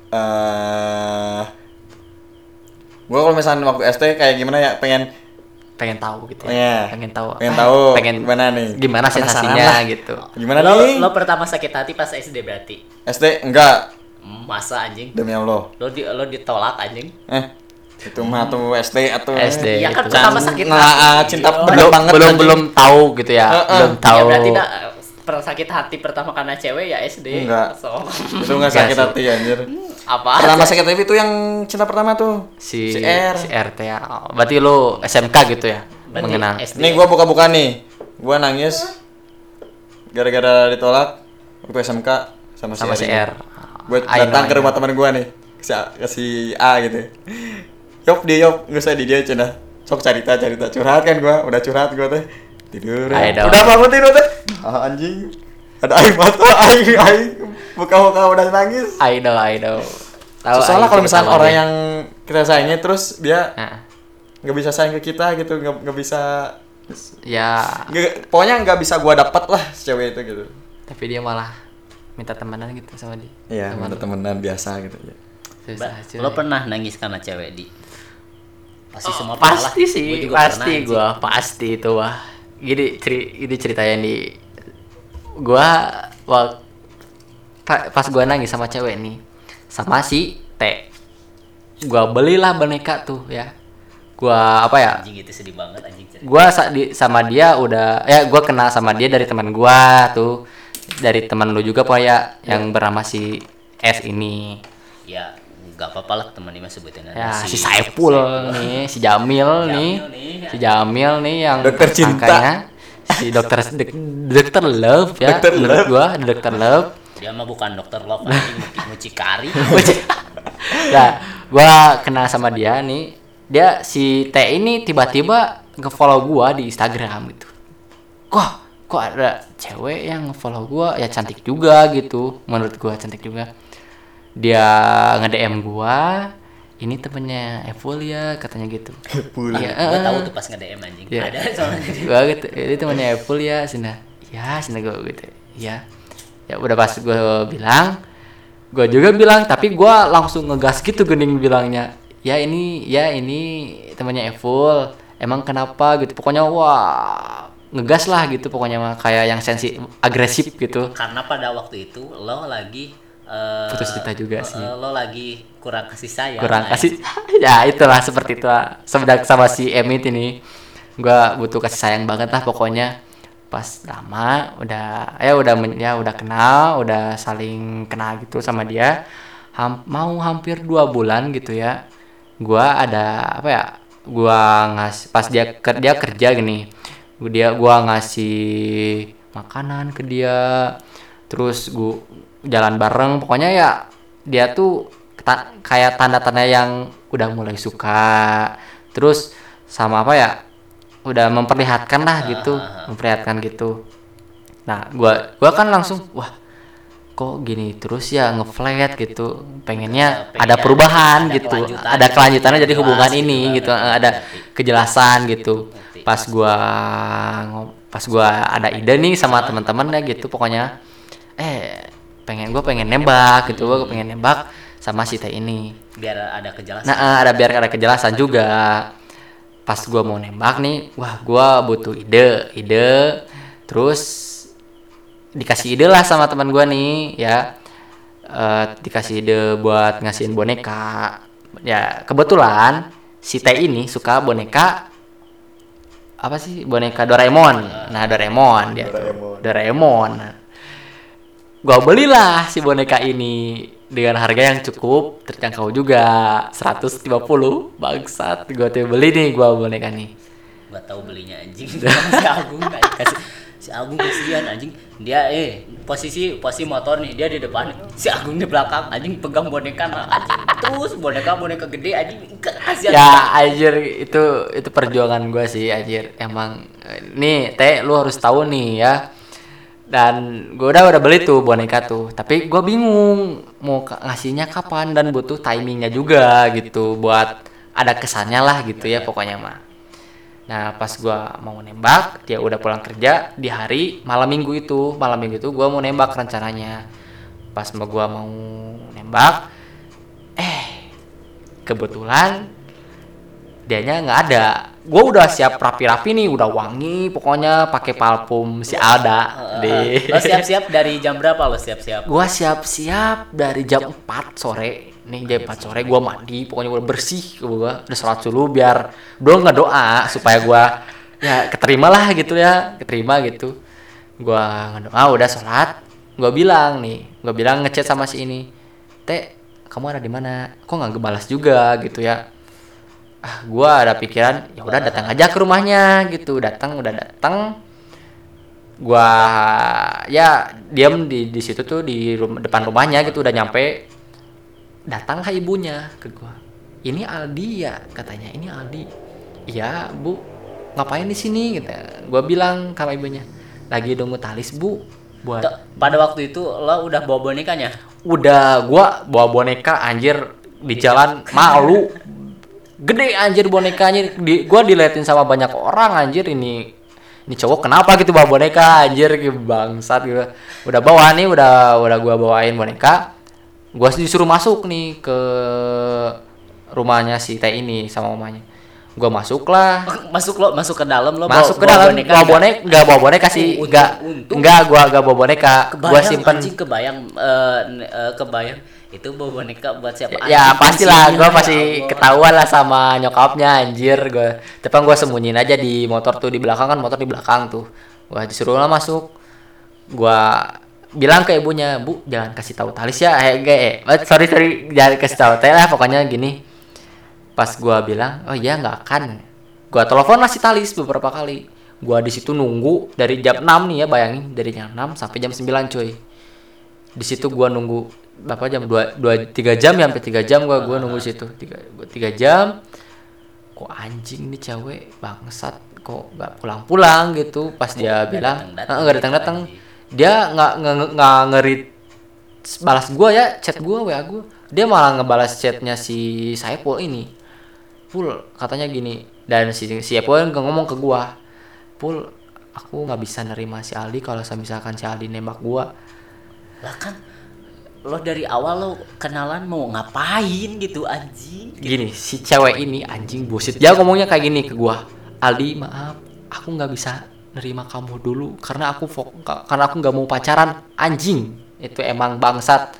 Speaker 2: Eh gua kalau misalnya waktu SD kayak gimana ya? Pengen
Speaker 3: pengen tahu gitu ya?
Speaker 2: Iya.
Speaker 3: pengen tahu
Speaker 2: pengen
Speaker 3: Ah,
Speaker 2: tahu
Speaker 3: pengen
Speaker 2: gimana nih?
Speaker 3: gimana sensasinya
Speaker 2: lah.
Speaker 3: gitu.
Speaker 2: Gimana
Speaker 1: lo,
Speaker 2: nih?
Speaker 1: lo pertama sakit hati pas SD berarti?
Speaker 2: SD enggak.
Speaker 1: Masa anjing?
Speaker 2: Demi Allah.
Speaker 1: Lo di lo ditolak anjing?
Speaker 2: Eh itu mah tuh SD atau
Speaker 3: SD
Speaker 1: Iya kan
Speaker 3: gitu.
Speaker 1: pertama sakit
Speaker 2: Nggak,
Speaker 1: hati.
Speaker 2: ah, cinta
Speaker 1: Oh,
Speaker 3: belum
Speaker 2: banget
Speaker 3: belum belum tahu gitu ya
Speaker 2: Heeh.
Speaker 3: belum
Speaker 1: Ya
Speaker 3: tahu
Speaker 1: berarti dah pernah sakit hati pertama karena cewek ya SD.
Speaker 2: Enggak.
Speaker 1: So,
Speaker 2: itu enggak sakit
Speaker 3: sih.
Speaker 2: hati anjir
Speaker 1: apa?
Speaker 2: pertama sakit hati itu yang cinta pertama tuh
Speaker 3: si
Speaker 2: si R
Speaker 3: si RT ya berarti lu SMK gitu ya
Speaker 1: Berarti
Speaker 3: mengenal
Speaker 1: SD.
Speaker 2: nih gua buka-buka nih gua nangis gara-gara ditolak waktu SMK sama si
Speaker 3: sama si. R
Speaker 2: gue
Speaker 3: I know,
Speaker 2: datang
Speaker 3: I
Speaker 2: ke rumah teman gue nih si, ke si A gitu Yop dia yop nggak usah di dia cina. Sok cerita cerita. Curhat kan gue udah curhat gue teh. Tidur.
Speaker 3: Know.
Speaker 2: udah bangun tidur teh. Ah, anjing. Ada air mata aing aing buka buka udah nangis.
Speaker 3: I know I know tahu
Speaker 2: soalnya
Speaker 3: aing
Speaker 2: kalau misalnya orang yang kita sayangi terus dia nggak bisa sayang ke kita gitu nggak nggak bisa
Speaker 3: ya.
Speaker 2: Nggak- pokoknya nggak bisa gue dapat lah si cewek itu gitu.
Speaker 3: Tapi dia malah minta temenan gitu sama dia.
Speaker 2: Iya minta temenan biasa gitu ya
Speaker 3: Susah,
Speaker 1: lo pernah nangis karena cewek di? Pasti semua
Speaker 3: Oh, pasti
Speaker 1: lah.
Speaker 3: sih
Speaker 1: Gua juga
Speaker 3: pasti gua pasti itu wah. Gini ceri ini ceritanya di gua wak, pa- pas gua nangis sama cewek nih sama si T. Gua belilah boneka tuh ya. Gua apa ya?
Speaker 1: Anjing itu sedih banget anjing cerita.
Speaker 3: gua sa- di, sama dia udah ya gua kenal sama dia dari teman gua tuh. Dari teman lu juga pokoknya yang bernama si S ini.
Speaker 1: Ya nggak apa-apa lah teman ini mah sebutin aja.
Speaker 3: ya si, Saiful nih si Jamil, nih
Speaker 1: nih, ya.
Speaker 3: si Jamil nih yang
Speaker 2: Dokter cinta.
Speaker 3: si dokter dek- dokter love ya
Speaker 2: Dokter
Speaker 3: menurut
Speaker 2: love.
Speaker 3: gua dokter love
Speaker 1: Dia mah bukan dokter love muci- mucikari.
Speaker 3: nah gua kenal sama dia nih dia si T ini tiba-tiba nge-follow gua di Instagram gitu kok kok ada cewek yang nge-follow gua ya cantik juga gitu menurut gua cantik juga dia nge-DM gua ini temennya Evil ya katanya gitu.
Speaker 2: Pula.
Speaker 3: Iya,
Speaker 1: Gua
Speaker 3: eh,
Speaker 1: tahu tuh pas nge-DM anjing.
Speaker 3: Iya.
Speaker 1: Ada soalnya.
Speaker 3: gua gitu ini temannya Apple ya sini ya sini gua gitu. Ya ya udah pas gua bilang gua juga bilang tapi gua langsung ngegas gitu gening bilangnya. Ya ini ya ini temannya Apple emang kenapa? Gitu. Pokoknya wah ngegas lah gitu pokoknya mah. Kayak yang sensi agresif gitu.
Speaker 1: Karena pada waktu itu lo lagi eh,
Speaker 3: Putus cinta juga
Speaker 1: eh,
Speaker 3: sih.
Speaker 1: Lo lagi kurang kasih sayang.
Speaker 3: kurang
Speaker 1: anjing.
Speaker 3: kasih ya itulah seperti itu lah. sebedak sama si Emit ini gua butuh kasih sayang banget lah pokoknya pas lama udah ya udah ya udah kenal udah saling kenal gitu sama dia Ham- mau hampir dua bulan gitu ya gua ada apa ya gua ngasih pas dia ker- dia kerja gini dia gua ngasih makanan ke dia terus gua jalan bareng. Pokoknya ya dia tuh ta- kayak tanda-tanda yang udah mulai suka. Terus sama apa ya udah memperlihatkan lah gitu memperlihatkan gitu. Nah gua gua kan langsung wah kok gini terus ya ngeflat gitu. Pengennya
Speaker 1: pengen
Speaker 3: ada perubahan gitu. ada
Speaker 1: gitu,
Speaker 3: kelanjutannya jadi hubungan
Speaker 1: gitu,
Speaker 3: ini gitu
Speaker 1: ada-
Speaker 3: ada kejelasan gitu.
Speaker 1: Ngerti.
Speaker 3: pas gua ngo- pas gua ada ide nih sama teman-teman ya gitu pokoknya. Eh pengen gua pengen nembak gitu gua pengen nembak sama si teh ini.
Speaker 1: Biar ada kejelasan.
Speaker 3: Nah eh, ada biar ada kejelasan juga. Pas gua mau nembak nih wah gua butuh ide ide. Terus dikasih ide lah sama teman gua nih ya. Eh, dikasih ide buat ngasihin boneka. Ya kebetulan si teh ini suka boneka apa sih? Boneka Doraemon. Nah Doraemon dia tuh.
Speaker 2: Doraemon.
Speaker 3: Gua belilah si boneka ini dengan harga yang cukup terjangkau juga. 150 bangsat. Gua tuh beli nih gua boneka nih.
Speaker 1: Nggak tahu belinya anjing. Si Agung nggak dikasih si Agung kasihan anjing. Dia eh posisi posisi motor nih dia di depan. Si Agung di belakang anjing pegang boneka anjing. Terus boneka boneka gede anjing. Kasihan.
Speaker 3: Ya anjir itu itu perjuangan gua sih anjir. Emang eh, nih teh lu harus tahu nih ya dan gua udah udah beli tuh boneka tuh. tapi gua bingung mau ngasihnya kapan dan butuh timingnya juga gitu buat ada kesannya lah gitu ya pokoknya mah. Nah pas gua mau nembak dia udah pulang kerja di hari malam minggu itu. Malam minggu itu gua mau nembak rencananya. Pas mau gua mau nembak eh kebetulan dianya nggak ada gue udah siap rapi-rapi nih udah wangi pokoknya pakai parfum si Alda di
Speaker 1: lo siap-siap dari jam berapa lo siap-siap?
Speaker 3: Gua siap-siap dari jam 4 sore. Nih jam 4 sore gua mandi pokoknya udah bersih gua udah sholat dulu biar doang nggak doa supaya gua ya keterima lah gitu ya keterima gitu. Gua ngedoa udah sholat. Gua bilang nih gua bilang ngechat sama si ini teh kamu ada di mana? Kok nggak ngebalas juga? gitu ya ah gua ada pikiran ya udah datang aja ke rumahnya gitu. Datang udah datang. Gua ya diam di di situ tuh di rum- depan rumahnya gitu udah nyampe. Datanglah ibunya ke gua. Ini Aldi ya? katanya. Ini Aldi. Iya bu. Ngapain di sini? gitu. Gua bilang sama ibunya. Lagi nunggu talis bu buat
Speaker 1: pada waktu itu lo udah bawa bonekanya?
Speaker 3: Udah gua bawa boneka anjir di jalan malu gede anjir bonekanya. Di, gua diliatin sama banyak orang anjir ini ini cowok kenapa gitu bawa boneka anjir gitu bangsat gitu. Udah bawa nih udah udah gua bawain boneka. Gua disuruh masuk nih ke rumahnya si teh ini sama mamanya gua masuk lah
Speaker 1: masuk lo masuk ke dalam lo
Speaker 3: masuk ke
Speaker 1: bawa
Speaker 3: dalam
Speaker 1: boneka
Speaker 3: bawa
Speaker 1: nggak?
Speaker 3: bonek nggak bawa boneka sih nggak nggak gua nggak bawa boneka. Gua simpen.
Speaker 1: anjing kebayang n- eh, kebayang itu bawa boneka buat siapa?
Speaker 3: Ya
Speaker 1: Anjing,
Speaker 3: pastilah gue
Speaker 1: ya
Speaker 3: pasti ketahuan lah sama nyokapnya anjir gue tapi gue sembunyiin aja di motor tuh di belakang kan motor di belakang tuh. Gue disuruh lah masuk. Gue bilang ke ibunya bu jangan kasih tahu talis ya eh, eh, eh sorry sorry jangan kasih tahu teh lah pokoknya gini. Pas gue bilang oh iya nggak akan. Gue telepon masih talis beberapa kali. Gue di situ nunggu dari jam 6 nih ya bayangin dari jam 6 sampai jam 9 cuy. Di situ gua nunggu berapa jam? dua dua tiga jam ya sampai tiga jam gua gua nunggu situ. tiga gua tiga jam. Kok anjing nih cewek bangsat kok nggak pulang-pulang gitu? Pas dia bilang
Speaker 1: datang-datang
Speaker 3: "Ah, nggak datang datang.
Speaker 1: gitu,
Speaker 3: dia nggak nggak ngerit balas gua ya chat gua wa gua. Dia malah ngebalas chatnya si Saipul ini. Pul katanya gini dan si si Saipul ngomong ke gua Pul aku nggak bisa nerima si Aldi kalau misalkan si Aldi nembak gua.
Speaker 1: Lah kan lo dari awal lo kenalan mau ngapain gitu anjing?
Speaker 3: Gini si cewek ini anjing busit dia ngomongnya kayak gini ke gua. Aldi maaf aku nggak bisa nerima kamu dulu karena aku karena aku nggak mau pacaran. Anjing itu emang bangsat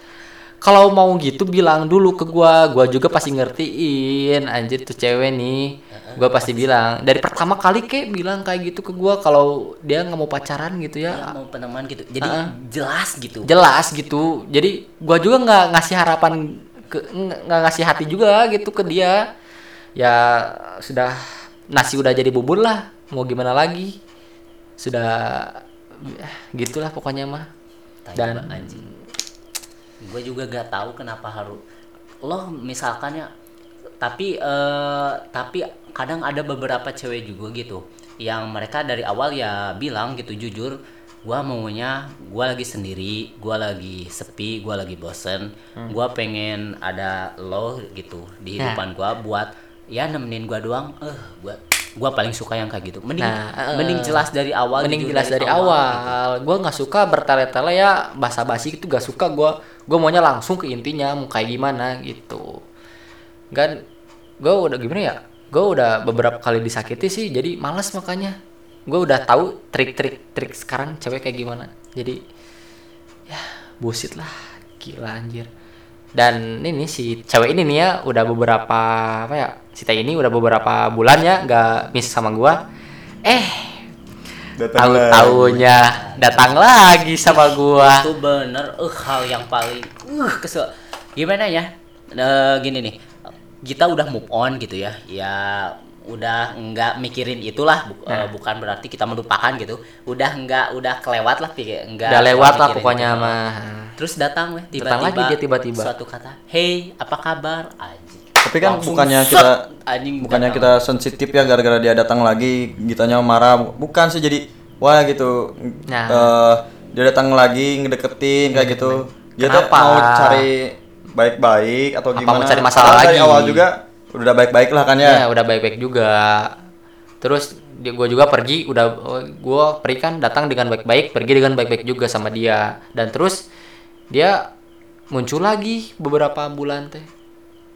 Speaker 3: kalau mau gitu bilang dulu ke gua. Gua juga pasti ngertiin. Anjir tuh cewek nih. Gua pasti bilang. dari pertama kali kek bilang kayak gitu ke gua kalau dia nggak mau pacaran gitu ya.
Speaker 1: Ya, mau peneman gitu. Jadi jelas gitu.
Speaker 3: Jelas gitu. Jadi gua juga nggak ngasih harapan ke nggak nggak ngasih hati juga gitu ke dia. Ya sudah nasi udah jadi bubur lah. Mau gimana lagi? Sudah eh, gitulah pokoknya mah. Dan
Speaker 1: anjing gue juga gak tahu kenapa harus lo misalkan ya tapi eh, tapi kadang ada beberapa cewek juga gitu yang mereka dari awal ya bilang gitu jujur gua maunya gua lagi sendiri gua lagi sepi gua lagi bosen
Speaker 3: Hmm.
Speaker 1: gua pengen ada lo gitu di kehidupan gua buat ya nemenin gua doang. Eh gua gua paling suka yang kayak gitu. Mending
Speaker 3: Nah, eh,
Speaker 1: mending jelas dari awal
Speaker 3: mending
Speaker 1: jujur
Speaker 3: jelas dari awal, gue nggak suka bertele-tele ya basa-basi itu gak suka gue gue maunya langsung ke intinya mau kayak gimana gitu. Kan gue udah gimana ya gue udah beberapa kali disakiti sih jadi males makanya. Gue udah tahu trik-trik trik sekarang cewek kayak gimana. Jadi ya bullshit lah. Gila anjir. Dan ini si cewek ini nih ya udah beberapa apa ya si teh ini udah beberapa bulan ya nggak miss sama gua. Eh
Speaker 2: Datang
Speaker 3: tahu
Speaker 2: lagi.
Speaker 3: tahunya datang lagi sama gua.
Speaker 1: itu bener. Eh hal yang paling uh kesel. Gimana ya? Eh, gini nih. Kita udah move on gitu ya. Ya udah nggak mikirin itulah. Bu- eh,
Speaker 3: Nah.
Speaker 1: bukan berarti kita melupakan gitu. Udah nggak udah kelewat lah pikir nggak
Speaker 3: udah lewat lah pokoknya
Speaker 1: itu.
Speaker 3: mah.
Speaker 1: Terus datang weh
Speaker 3: Datang
Speaker 1: tiba-tiba
Speaker 3: lagi dia tiba-tiba.
Speaker 1: suatu kata hey apa kabar? Anjing
Speaker 2: Tapi kan
Speaker 1: Langsung
Speaker 2: bukannya
Speaker 1: set,
Speaker 2: kita
Speaker 1: anjing
Speaker 2: bukannya kita sensitif ya gara-gara dia datang lagi kitanya marah. Bukan sih jadi wah gitu.
Speaker 3: Nah.
Speaker 2: Eh, dia datang lagi ngedeketin kayak gitu. Dia tuh mau cari baik-baik atau
Speaker 3: Apa
Speaker 2: gimana?
Speaker 3: mau cari masalah
Speaker 2: dari
Speaker 3: lagi?
Speaker 2: awal juga udah baik-baik lah kan
Speaker 3: ya.
Speaker 2: Ya
Speaker 3: udah baik-baik juga. Terus dia gue juga pergi udah gue pergi kan datang dengan baik-baik pergi dengan baik-baik juga sama dia. Dan terus dia muncul lagi beberapa bulan teh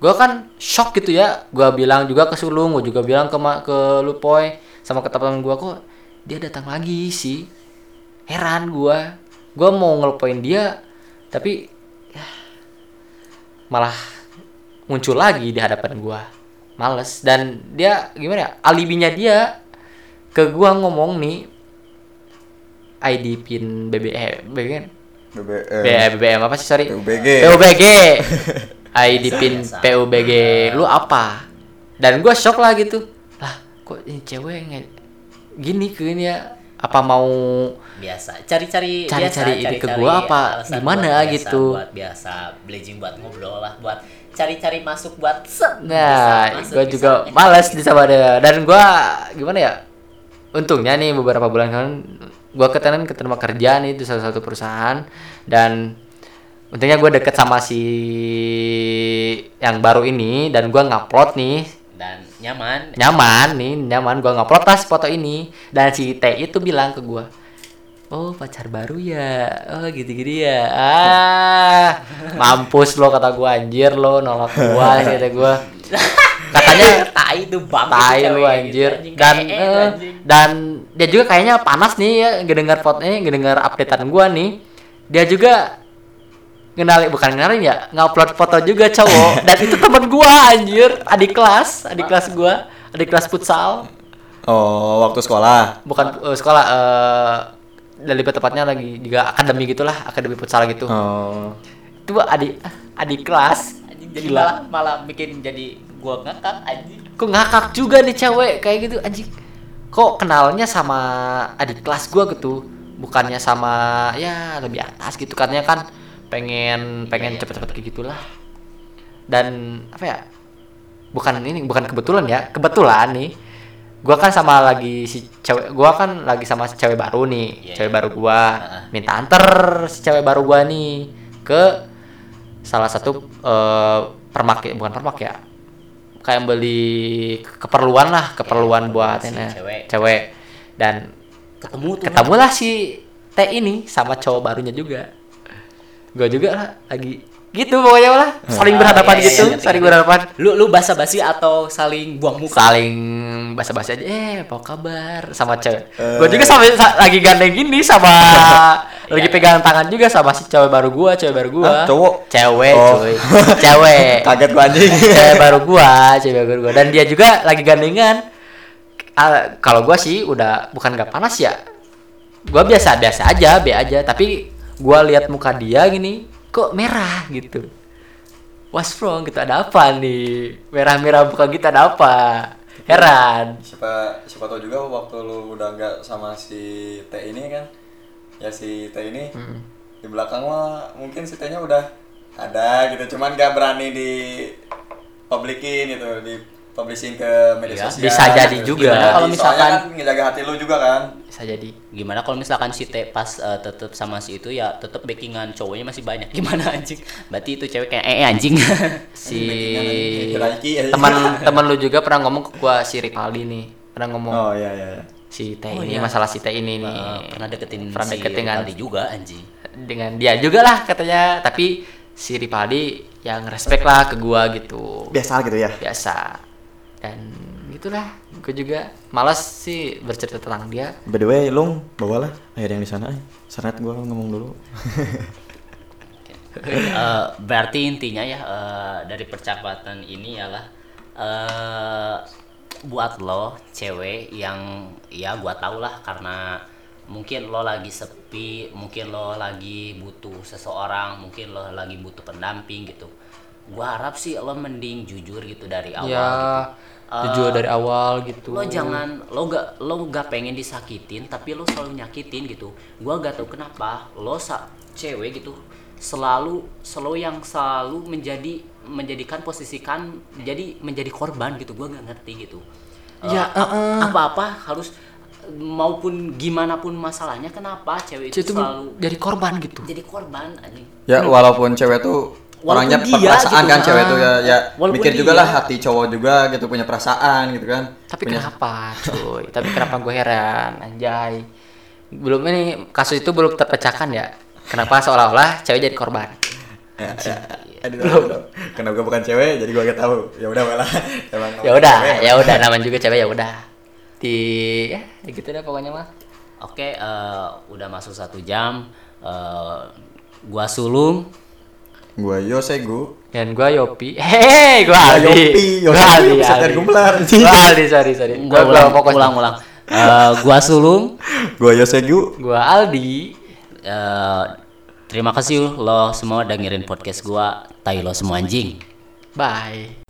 Speaker 3: gue kan shock gitu ya. Gue bilang juga ke sulung gue juga bilang ke ke lupoy sama ke teman gue kok dia datang lagi sih? Heran gue gue mau ngelupain dia tapi ya, malah muncul lagi di hadapan gua. Males. Dan dia gimana ya alibinya dia ke gua ngomong nih ID pin BBM BBM
Speaker 2: BBM
Speaker 3: B- BBM apa sih? Sorry.
Speaker 2: PUBG.
Speaker 3: PUBG ID
Speaker 1: Biasa,
Speaker 3: pin
Speaker 1: biasa.
Speaker 3: PUBG lu apa dan gua shock lah gitu lah kok ini cewek nge- gini ke ini ya apa mau
Speaker 1: biasa cari-cari
Speaker 3: Cari-cari ide ke gua apa gimana
Speaker 1: biasa,
Speaker 3: gitu.
Speaker 1: buat biasa blazing buat ngobrol lah buat cari-cari masuk buat set
Speaker 3: Nah,
Speaker 1: bisa masuk,
Speaker 3: gue
Speaker 1: bisa.
Speaker 3: juga males di sama dia. Dan gue gimana ya? Untungnya nih beberapa bulan kan gue ketenan keterima kerja nih di salah satu perusahaan dan untungnya gue deket sama si yang baru ini dan gue ngupload nih.
Speaker 1: Dan nyaman.
Speaker 3: Nyaman nih nyaman. Gue ngupload tas foto ini. Dan si T itu bilang ke gue oh pacar baru ya? Oh gitu gitu ya. Ah mampus lo kata gue anjir lo nolak gue kata gue katanya
Speaker 1: tai itu bang
Speaker 3: tai lu anjir. dan eh, dan dia juga kayaknya panas nih ya ngedengar fotonya ngedengar updatean gua nih. Dia juga ngenalin bukan ngenalin ya ngupload foto juga cowok. Dan itu temen gua anjir. Adik kelas adik kelas gua adik kelas futsal.
Speaker 2: Oh waktu sekolah?
Speaker 3: Bukan eh, sekolah eh dan lebih tepatnya lagi juga akademi gitulah akademi futsal gitu.
Speaker 2: Oh.
Speaker 3: Itu adik adik kelas.
Speaker 1: Anjing, jadi
Speaker 3: Gila.
Speaker 1: malah malah bikin jadi gua ngakak anjing.
Speaker 3: Kok ngakak juga nih cewek kayak gitu anjing. Kok kenalnya sama adik kelas gua gitu bukannya sama ya lebih atas gitu katanya kan pengen pengen cepet-cepet kayak gitulah. Dan apa ya bukan ini bukan kebetulan ya kebetulan nih gua kan sama lagi si cewek gua kan lagi sama si cewek baru nih
Speaker 1: Iya,
Speaker 3: cewek
Speaker 1: iya.
Speaker 3: baru gua minta anter si cewek baru gua nih ke salah satu eh, permak bukan permak ya kayak beli keperluan lah keperluan buat
Speaker 1: si
Speaker 3: ini
Speaker 1: cewek.
Speaker 3: cewek. Dan
Speaker 1: ketemu tuh.
Speaker 3: ketemulah si T ini sama cowok barunya juga gue juga lah lagi. Gitu pokoknya lah. Saling
Speaker 1: Ah,
Speaker 3: berhadapan
Speaker 1: iya, iya,
Speaker 3: gitu
Speaker 1: iya, ngerti,
Speaker 3: saling berhadapan.
Speaker 1: Lu lu basa-basi atau saling buang muka?
Speaker 3: Saling basa-basi aja. Eh apa kabar? Sama cewek.
Speaker 2: Eh.
Speaker 3: gue juga sama sa- lagi gandeng gini sama lagi
Speaker 1: Iya.
Speaker 3: pegangan tangan juga sama si cewek baru gua cewek baru gua.
Speaker 2: Hah, cowok?
Speaker 3: cewek
Speaker 2: Oh.
Speaker 3: cuy. Cewek.
Speaker 2: Kaget gua anjing.
Speaker 3: Cewek baru gua cewek baru gua. Dan dia juga lagi gandengan. Ah, kalau gua sih udah bukan gak panas ya. Gua biasa biasa aja be aja. Tapi gua lihat muka dia gini kok merah? Gitu. What's wrong? Gitu ada apa nih? Merah merah muka kita ada apa? Heran.
Speaker 2: Siapa siapa tahu juga waktu lu udah nggak sama si T ini kan? Ya si T ini di belakang mah mungkin si T nya udah ada gitu. Cuman gak berani di publikin gitu di publishing ke media
Speaker 1: Iya,
Speaker 2: sosial
Speaker 3: bisa jadi
Speaker 2: gitu.
Speaker 3: juga.
Speaker 2: Gimana
Speaker 1: Kalau
Speaker 2: Soalnya
Speaker 1: misalkan-
Speaker 2: kan ngejaga hati lu juga kan
Speaker 3: Bisa jadi.
Speaker 1: Gimana kalau misalkan si T pas eh, tetep sama si itu ya tetep backingan cowoknya masih banyak. Gimana anjing? Berarti itu cewek kayak eh anjing.
Speaker 3: Si
Speaker 2: Hierarki ya.
Speaker 3: teman teman lu juga pernah ngomong ke gua si Ripaldi nih. Pernah ngomong
Speaker 2: oh iya iya iya.
Speaker 3: si T
Speaker 1: Oh,
Speaker 3: ini
Speaker 1: iya.
Speaker 3: masalah si T ini nih.
Speaker 1: Eh, pernah deketin
Speaker 3: Pernah
Speaker 1: si
Speaker 3: deketin kan?
Speaker 1: Rivaldi juga anjing.
Speaker 3: dengan dia juga lah katanya tapi si Ripaldi yang respect lah ke gua gitu
Speaker 2: biasa gitu ya
Speaker 3: biasa dan gitulah gue juga malas sih bercerita tentang dia
Speaker 2: by the way lung bawalah air yang di sana eh. Sanet gua ngomong dulu
Speaker 1: Eh, berarti intinya ya eh, dari percakapan ini ialah eh buat lo cewek yang ya gua tau lah karena mungkin lo lagi sepi mungkin lo lagi butuh seseorang mungkin lo lagi butuh pendamping gitu gua harap sih lo mending jujur gitu dari awal
Speaker 3: ya
Speaker 1: gitu. Eh,
Speaker 3: jujur dari awal gitu.
Speaker 1: lo jangan lo gak lo gak pengen disakitin tapi lo selalu nyakitin gitu. Gua gak tahu kenapa lo sa cewek gitu selalu selalu yang selalu menjadi menjadikan posisikan jadi menjadi korban gitu. Gua nggak ngerti gitu.
Speaker 3: Ya,
Speaker 1: Eh, apa apa harus maupun gimana pun masalahnya kenapa cewek
Speaker 3: itu
Speaker 1: itu selalu
Speaker 3: jadi korban gitu.
Speaker 1: Jadi korban anjing.
Speaker 2: Ya walaupun cewek tuh orangnya
Speaker 1: dia
Speaker 2: perasaan
Speaker 1: gitu,
Speaker 2: kan cewek
Speaker 1: ah.
Speaker 2: tuh ya ya mikir juga lah hati cowok juga gitu punya perasaan gitu kan.
Speaker 3: Tapi
Speaker 2: punya
Speaker 3: kenapa cuy? Tapi kenapa gue heran anjay? Belum ini kasus itu belum terpecahkan ya? Kenapa seolah-olah cewek jadi korban?
Speaker 2: Ya, ya, aduh, aduh, aduh. karena gue bukan cewek jadi gue gak tahu. Ya udah malah
Speaker 3: ya udah ya udah namanya juga cewek ya udah. Di ya gitu deh pokoknya mah
Speaker 1: oke eh, udah masuk satu jam eh, gua sulung
Speaker 2: gue Yosegu
Speaker 3: dan gua Yopi. Hehehe gua Aldi.
Speaker 2: Yopi,
Speaker 3: gua
Speaker 2: Yopi,
Speaker 3: Aldi
Speaker 2: bisa
Speaker 3: Aldi.
Speaker 2: gumelar.
Speaker 3: gua Aldi sorry sorry.
Speaker 1: Gua
Speaker 3: gua
Speaker 1: ulang
Speaker 3: pokoknya
Speaker 1: ulang ulang. Eh, gua sulung.
Speaker 2: Gue Yosegu
Speaker 3: gua Aldi.
Speaker 1: Eh, terima kasih lo semua dengerin podcast gua. Tai lo semua anjing.
Speaker 3: Bye